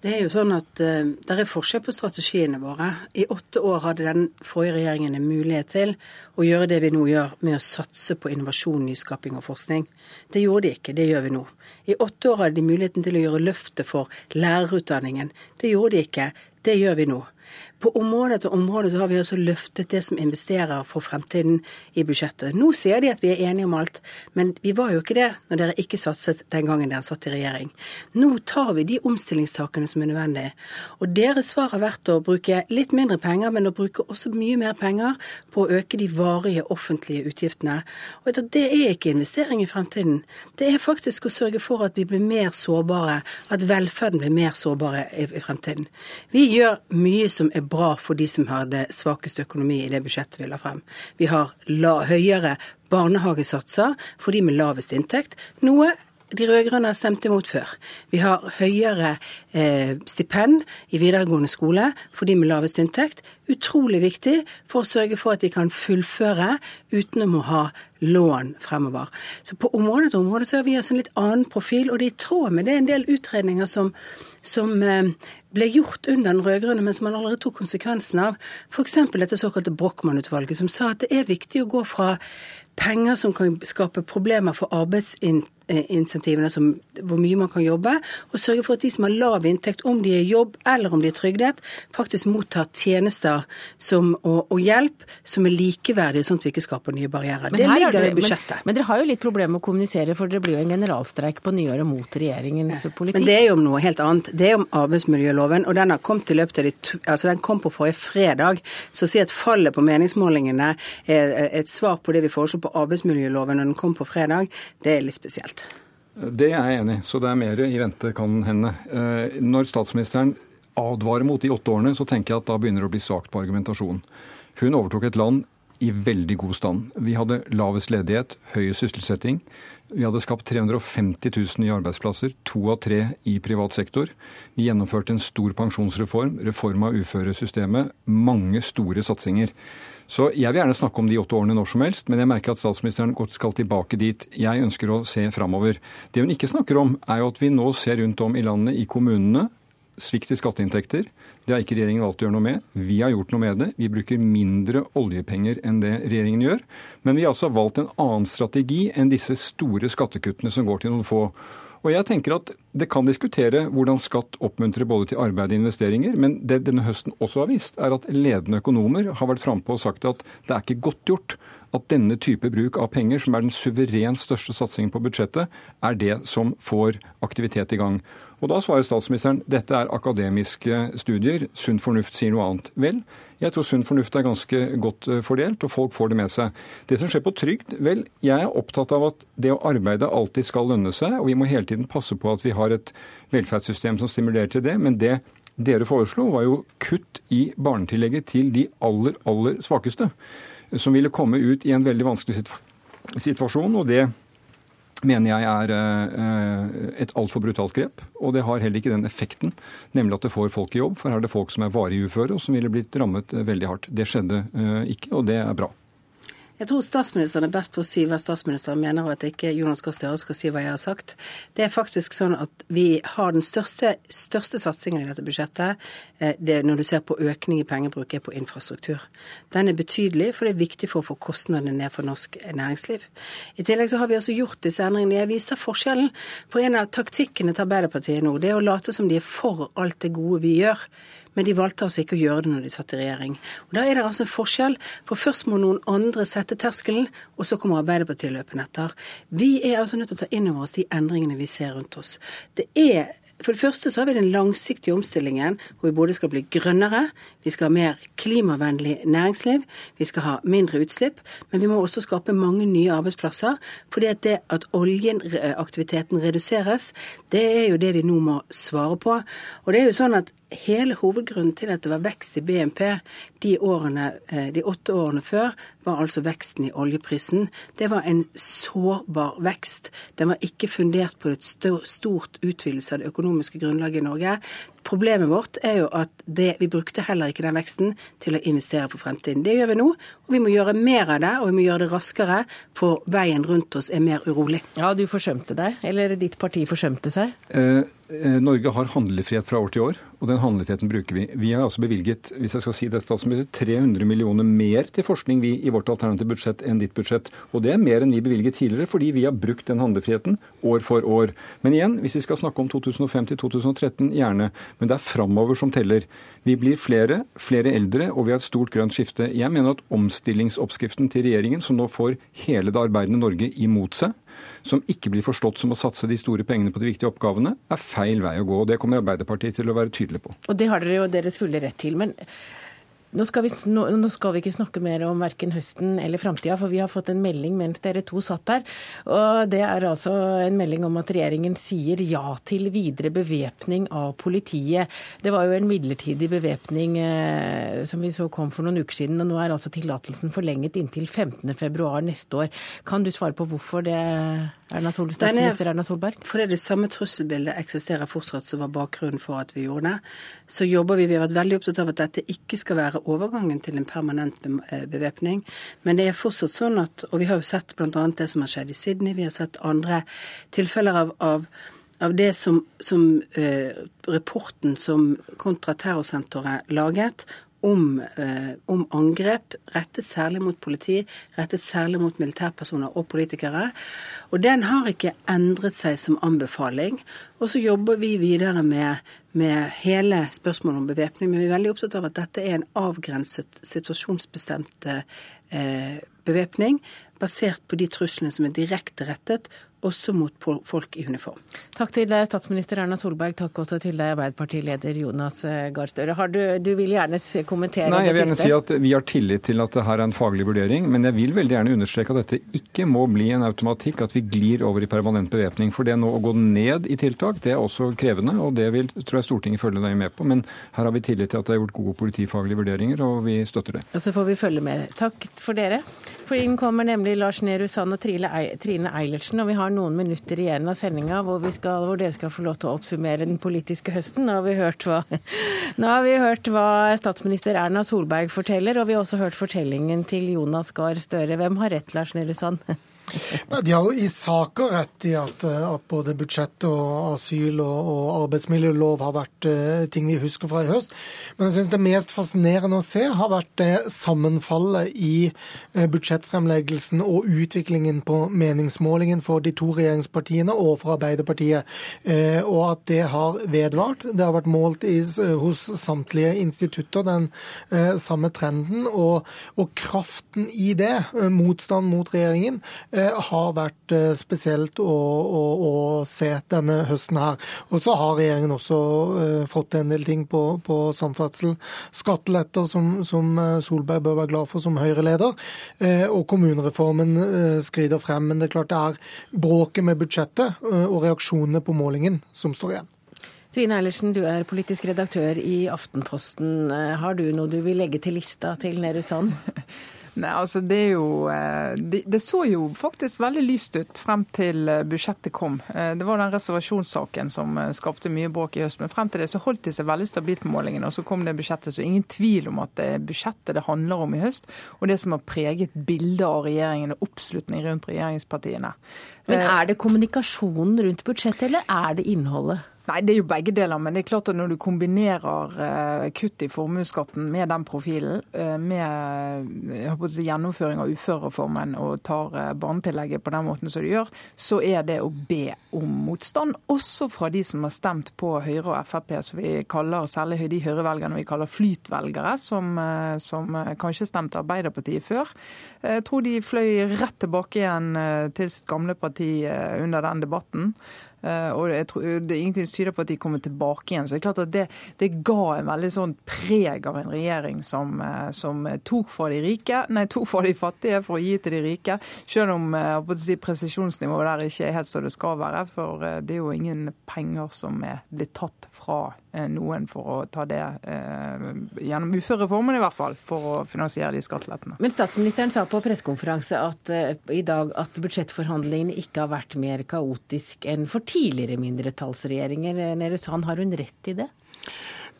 Det er jo sånn at uh, Det er forskjell på strategiene våre. I åtte år hadde den forrige regjeringen en mulighet til å gjøre det vi nå gjør, med å satse på innovasjon, nyskaping og forskning. Det gjorde de ikke. Det gjør vi nå. I åtte år hadde de muligheten til å gjøre løftet for lærerutdanningen. Det gjorde de ikke. Det gjør vi nå. På område etter område så har vi også løftet det som investerer for fremtiden i budsjettet. Nå sier de at vi er enige om alt, men vi var jo ikke det når dere ikke satset den gangen dere satt i regjering. Nå tar vi de omstillingstakene som er nødvendige. Og deres svar har vært å bruke litt mindre penger, men å bruke også mye mer penger på å øke de varige offentlige utgiftene. Og det er ikke investering i fremtiden. Det er faktisk å sørge for at vi blir mer sårbare, at velferden blir mer sårbare i fremtiden. Vi gjør mye som er bra for de som har det svakeste økonomi i det budsjettet vi la frem. Vi har la, høyere barnehagesatser for de med lavest inntekt, noe de rød-grønne har stemt imot før. Vi har høyere eh, stipend i videregående skole for de med lavest inntekt. Utrolig viktig for å sørge for at de kan fullføre uten å ha lån fremover. Så på område etter område så har vi altså en litt annen profil, og det er i tråd med det en del utredninger som som eh, ble gjort under den rød-grønne, men som man allerede tok konsekvensen av. F.eks. dette såkalte Brochmann-utvalget, som sa at det er viktig å gå fra penger som kan skape problemer for arbeidsinntekt insentivene, som, hvor mye man kan jobbe, og sørge for at de som har lav inntekt, om de er i jobb eller om de er trygdet, faktisk mottar tjenester som, og, og, hjelp som er likeverdige, sånn at vi ikke skaper nye barrierer. Men det ligger i budsjettet. Men, men, dere har jo litt problemer med å kommunisere, for det blir jo en generalstreik på nyåret mot regjeringens ja. politikk. Men det er jo om noe helt annet. Det er om arbeidsmiljøloven, og den har kommet i løpet av de altså den kom på forrige fredag. Så å si at fallet på meningsmålingene er et svar på det vi foreslo på arbeidsmiljøloven når den kom på fredag, det er litt spesielt. Det er jeg enig i, så det er mer i vente, kan hende. Eh, når statsministeren advarer mot de åtte årene, så tenker jeg at da begynner det å bli svakt på argumentasjonen. Hun overtok et land i veldig god stand. Vi hadde lavest ledighet, høy sysselsetting. Vi hadde skapt 350 000 nye arbeidsplasser, to av tre i privat sektor. Vi gjennomførte en stor pensjonsreform, reform av uføresystemet, mange store satsinger. Så jeg vil gjerne snakke om de åtte årene når som helst, men jeg merker at statsministeren godt skal tilbake dit. Jeg ønsker å se framover. Det hun ikke snakker om, er jo at vi nå ser rundt om i landet, i kommunene, svikt i skatteinntekter. Det har ikke regjeringen valgt å gjøre noe med. Vi har gjort noe med det. Vi bruker mindre oljepenger enn det regjeringen gjør. Men vi har altså valgt en annen strategi enn disse store skattekuttene som går til noen få. Og jeg tenker at det kan diskutere hvordan skatt oppmuntrer både til arbeid og investeringer, men det denne høsten også har vist, er at ledende økonomer har vært frampå og sagt at det er ikke godt gjort at denne type bruk av penger, som er den suverent største satsingen på budsjettet, er det som får aktivitet i gang. Og Da svarer statsministeren dette er akademiske studier, sunn fornuft sier noe annet. Vel, jeg tror sunn fornuft er ganske godt eh, fordelt, og folk får det med seg. Det som skjer på trygd, vel, jeg er opptatt av at det å arbeide alltid skal lønne seg, og vi må hele tiden passe på at vi har et velferdssystem som stimulerer til det. Men det dere foreslo, var jo kutt i barnetillegget til de aller, aller svakeste. Som ville komme ut i en veldig vanskelig situasjon, og det mener jeg er eh, et altfor brutalt grep. Og det har heller ikke den effekten, nemlig at det får folk i jobb. For her er det folk som er varig uføre, og som ville blitt rammet eh, veldig hardt. Det skjedde eh, ikke, og det er bra. Jeg tror statsministeren er best på å si hva statsministeren mener, og at ikke Jonas Gahr Støre skal si hva jeg har sagt. Det er faktisk sånn at vi har den største, største satsingen i dette budsjettet eh, det når du ser på økning i pengebruk, er på infrastruktur. Den er betydelig, for det er viktig for å få kostnadene ned for norsk næringsliv. I tillegg så har vi også gjort disse endringene. Jeg viser forskjellen. For en av taktikkene til Arbeiderpartiet nå, det er å late som de er for alt det gode vi gjør. Men de valgte altså ikke å gjøre det når de satt i regjering. Og Da er det altså en forskjell. For først må noen andre sette terskelen, og så kommer Arbeiderpartiet løpende etter. Vi er altså nødt til å ta inn over oss de endringene vi ser rundt oss. Det er for det første så har vi den langsiktige omstillingen hvor vi både skal bli grønnere, vi skal ha mer klimavennlig næringsliv, vi skal ha mindre utslipp, men vi må også skape mange nye arbeidsplasser. fordi at det at oljeaktiviteten reduseres, det er jo det vi nå må svare på. Og det er jo sånn at hele hovedgrunnen til at det var vekst i BNP de, årene, eh, de åtte årene før, var altså veksten i oljeprisen. Det var en sårbar vekst. Den var ikke fundert på et stort utvidelse av det økonomiske grunnlaget i Norge. Problemet vårt er jo at det, vi brukte heller ikke den veksten til å investere for fremtiden. Det gjør vi nå, og vi må gjøre mer av det, og vi må gjøre det raskere, for veien rundt oss er mer urolig. Ja, du forsømte deg, eller ditt parti forsømte seg? Eh Norge har handlefrihet fra år til år og den handlefriheten bruker vi. Vi har altså bevilget hvis jeg skal si det, 300 millioner mer til forskning vi i vårt alternative budsjett enn ditt budsjett. Og det er mer enn vi bevilget tidligere, fordi vi har brukt den handlefriheten år for år. Men igjen, hvis vi skal snakke om 2005 til 2013, gjerne. Men det er framover som teller. Vi blir flere, flere eldre, og vi har et stort grønt skifte. Jeg mener at omstillingsoppskriften til regjeringen, som nå får hele det arbeidende Norge imot seg, som ikke blir forstått som å satse de store pengene på de viktige oppgavene, er feil vei å gå. og Det kommer Arbeiderpartiet til å være tydelig på. Og Det har dere jo deres fulle rett til. men nå skal, vi, nå, nå skal, vi, ikke snakke mer om verken høsten eller framtida, for vi har fått en melding mens dere to satt der. Og det er altså en melding om at regjeringen sier ja til videre bevæpning av politiet. Det var jo en midlertidig bevæpning eh, som vi så kom for noen uker siden, og nå er altså tillatelsen forlenget inntil 15.2 neste år. Kan du svare på hvorfor det, Erna Sol, statsminister Erna Solberg? Fordi det samme trusselbildet eksisterer fortsatt, som var bakgrunnen for at vi gjorde det. Så jobber vi, vi har vært veldig opptatt av at dette ikke skal være overgangen til en permanent eh, bevæpning. Men det er fortsatt sånn at Og vi har jo sett bl.a. det som har skjedd i Sydney. Vi har sett andre tilfeller av, av, av det som, som eh, rapporten som kontraterrorsenteret laget, om, eh, om, angrep rettet særlig mot politi, rettet særlig mot militærpersoner og politikere. Og den har ikke endret seg som anbefaling. Og så jobber vi videre med, med hele spørsmålet om bevæpning. Men vi er veldig opptatt av at dette er en avgrenset, situasjonsbestemt eh, bevæpning, basert på de truslene som er direkte rettet også mot folk i uniform. Takk til deg, statsminister Erna Solberg. Takk også til deg, Arbeiderpartileder Jonas eh, Gahr Støre. Du, du, vil gjerne kommentere Nei, det siste? Jeg vil gjerne si at Vi har tillit til at det her er en faglig vurdering, men jeg vil veldig gjerne understreke at dette ikke må bli en automatikk at vi glir over i permanent bevæpning. For det nå å gå ned i tiltak, det er også krevende, og det vil tror jeg Stortinget følge nøye med på. Men her har vi tillit til at det er gjort gode politifaglige vurderinger, og vi støtter det. Og så får vi følge med. Takk for dere. For inn kommer nemlig Lars Nehru Sand og Trine Eilertsen, og vi har noen minutter igjen av sendinga hvor, hvor, dere skal få lov til å oppsummere den politiske høsten. Nå har vi hørt hva, har vi hørt hva statsminister Erna Solberg forteller, og vi har også hørt fortellingen til Jonas Gahr Støre. Hvem har rett, Lars Nehru Sand? De har jo i saker rett i at, at både budsjett og asyl og, og, arbeidsmiljølov har vært uh, ting vi husker fra i høst. Men jeg synes det mest fascinerende å se har vært det sammenfallet i uh, budsjettfremleggelsen og utviklingen på meningsmålingen for de to regjeringspartiene og for Arbeiderpartiet. Og at det har vedvart. Det har vært målt i, hos samtlige institutter, den samme trenden. Og, og kraften i det, motstand mot regjeringen, Eh, har vært eh, spesielt å, å, å, se denne høsten her. Og så har regjeringen også eh, fått en del ting på, på samferdsel. Skatteletter som, som, Solberg bør være glad for som Høyre-leder. Og kommunereformen skrider frem. Men det er klart det er bråket med budsjettet og reaksjonene på målingen som står igjen. Trine Eilertsen, du er politisk redaktør i Aftenposten. Har du noe du vil legge til lista til Nehru Sand? Nei, altså det, er jo, eh, det, det, så jo faktisk veldig lyst ut frem til eh, budsjettet kom. Eh, det var den reservasjonssaken som skapte mye bråk i høst. Men frem til det så holdt de seg veldig stabilt på målingene. Og så kom det budsjettet. Så ingen tvil om at det er budsjettet det handler om i høst. Og det som har preget bildet av regjeringen og oppslutning rundt regjeringspartiene. Men er det kommunikasjonen rundt budsjettet, eller er det innholdet? Nei, Det er jo begge deler. Men det er klart at når du kombinerer uh, kutt i formuesskatten med den profilen, uh, med si, gjennomføring av uførereformen og tar barnetillegget på den måten som du gjør, så er det å be om motstand. Også fra de som har stemt på Høyre og Frp, som vi kaller særlig de Høyre-velgerne vi kaller flytvelgere, som, som kanskje stemte Arbeiderpartiet før. Jeg tror de fløy rett tilbake igjen til sitt gamle parti under den debatten. Eh, og jeg tror, det er ingenting som tyder på at de kommer tilbake igjen. Så det er klart at det, det ga en veldig sånn preg av en regjering som, eh, som, tok fra de rike, nei, tok fra de fattige for å gi til de rike. Selv om eh, si, presisjonsnivået der ikke er helt så det skal være. For det er jo ingen penger som er blitt tatt fra noen for å ta det gjennom uførereformen, i hvert fall, for å finansiere de skattelettene. Men statsministeren sa på pressekonferanse at, i dag at budsjettforhandlingene ikke har vært mer kaotisk enn for tidligere mindretallsregjeringer. Nerussan, har hun rett i det?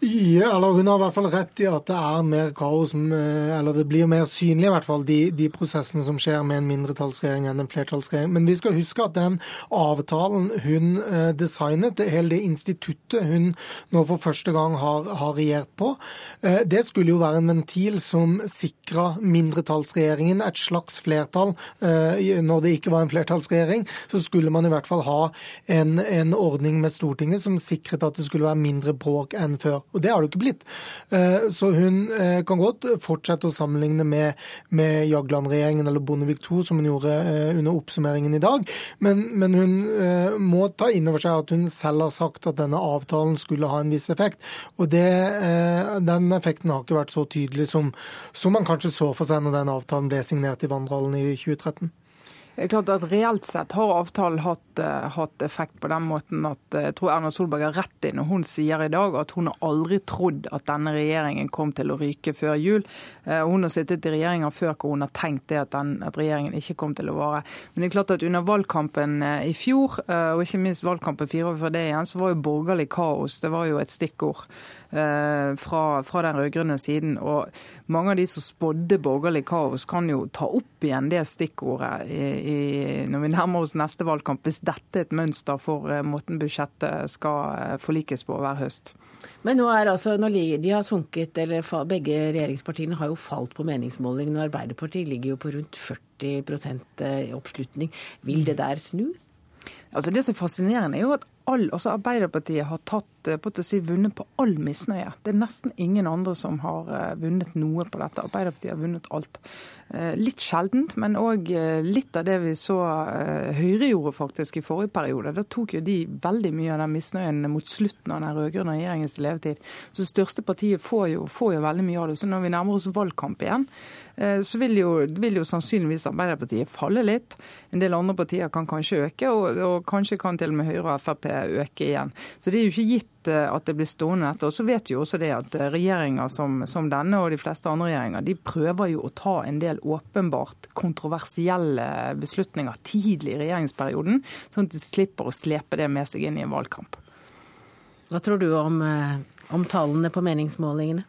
Ja, eller Hun har i hvert fall rett i at det er mer kaos, eh, eller det blir mer synlig i hvert fall, de, de prosessene som skjer med en mindretallsregjering enn en flertallsregjering. Men vi skal huske at den avtalen hun eh, designet, det hele det instituttet hun nå for første gang har, har regjert på, eh, det skulle jo være en ventil som sikra mindretallsregjeringen et slags flertall. Når det ikke var en flertallsregjering, så skulle man i hvert fall ha en, en ordning med Stortinget som sikret at det skulle være mindre bråk enn før. Og det har det ikke blitt. Eh, så hun eh, kan godt fortsette å sammenligne med, med Jagland-regjeringen eller Bondevik II, som hun gjorde eh, under oppsummeringen i dag. Men, men hun må ta inn over seg at hun selv har sagt at denne avtalen skulle ha en viss effekt. Og det, den effekten har ikke vært så tydelig som, som man kanskje så for seg når den avtalen ble signert i Vandrehallen i 2013. Det er klart at Reelt sett har avtalen hatt, uh, hatt, effekt på den måten at uh, jeg tror Erna Solberg har rett i når hun sier i dag at hun har aldri trodd at denne regjeringen kom til å ryke før jul. Uh, hun har sittet i regjeringer før hvor hun har tenkt det at, den, at, regjeringen ikke kom til å vare. Men det er klart at under valgkampen i fjor, og ikke minst valgkampen fire år før det igjen, så var jo borgerlig kaos det var jo et stikkord. Eh, fra, fra den rød-grønne siden. Og mange av de som spådde borgerlig kaos, kan jo ta opp igjen det stikkordet i, i, når vi nærmer oss neste valgkamp, hvis dette er et mønster for eh, måten budsjettet skal eh, forlikes på hver høst. Men nå er altså, når de har sunket, eller Begge regjeringspartiene har jo falt på meningsmålingene. Arbeiderpartiet ligger jo på rundt 40 i oppslutning. Vil det der snu? Altså Det som er fascinerende, er jo at all, altså Arbeiderpartiet har tatt, eh, på å si, vunnet på all misnøye. Det er nesten ingen andre som har eh, vunnet noe på dette. Arbeiderpartiet har vunnet alt. Eh, litt sjeldent, men òg litt av det vi så Høyre gjorde faktisk i forrige periode. Da tok jo de veldig mye av den misnøyen mot slutten av den rød-grønne regjeringens levetid. Så det største partiet får jo, får jo veldig mye av det. Så når vi nærmer oss valgkamp igjen, så vil jo, vil jo, sannsynligvis Arbeiderpartiet falle litt. En del andre partier kan kanskje øke, og, og kanskje kan til og med Høyre og Frp øke igjen. Så det er jo ikke gitt eh, at det blir stående etter. Og så vet vi jo også det at eh, regjeringer som, som, denne og de fleste andre regjeringer, de prøver jo å ta en del åpenbart kontroversielle beslutninger tidlig i regjeringsperioden, sånn at de slipper å slepe det med seg inn i en valgkamp. Hva tror du om, eh, om tallene på meningsmålingene?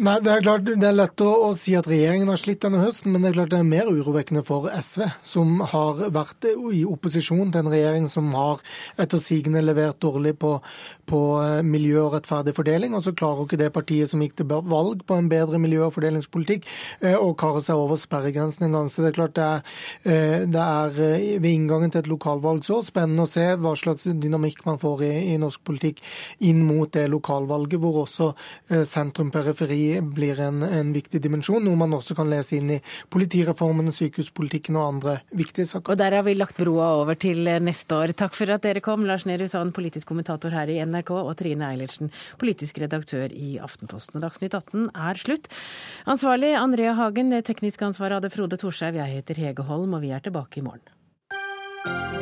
Nei, Det er klart det er lett å, å, si at regjeringen har slitt denne høsten, men det er klart det er mer urovekkende for SV, som har vært i opposisjon til en regjering som har etter sigende levert dårlig på, på eh, miljø og rettferdig fordeling. Og så klarer ikke det partiet som gikk til valg på en bedre miljø- og fordelingspolitikk, eh, å kare seg over sperregrensen en gang. Så det er klart det er, eh, det er ved inngangen til et lokalvalg så spennende å se hva slags dynamikk man får i, i norsk politikk inn mot det lokalvalget, hvor også sentrum-periferi blir en, en, viktig dimensjon, noe man også kan lese inn i politireformen, sykehuspolitikken og andre viktige saker. Og Der har vi lagt broa over til neste år. Takk for at dere kom, Lars Nehru Sand, politisk kommentator her i NRK, og Trine Eilertsen, politisk redaktør i Aftenposten. Og Dagsnytt 18 er slutt. Ansvarlig Andrea Hagen, det tekniske ansvaret hadde Frode Thorshaug. Jeg heter Hege Holm, og vi er tilbake i morgen.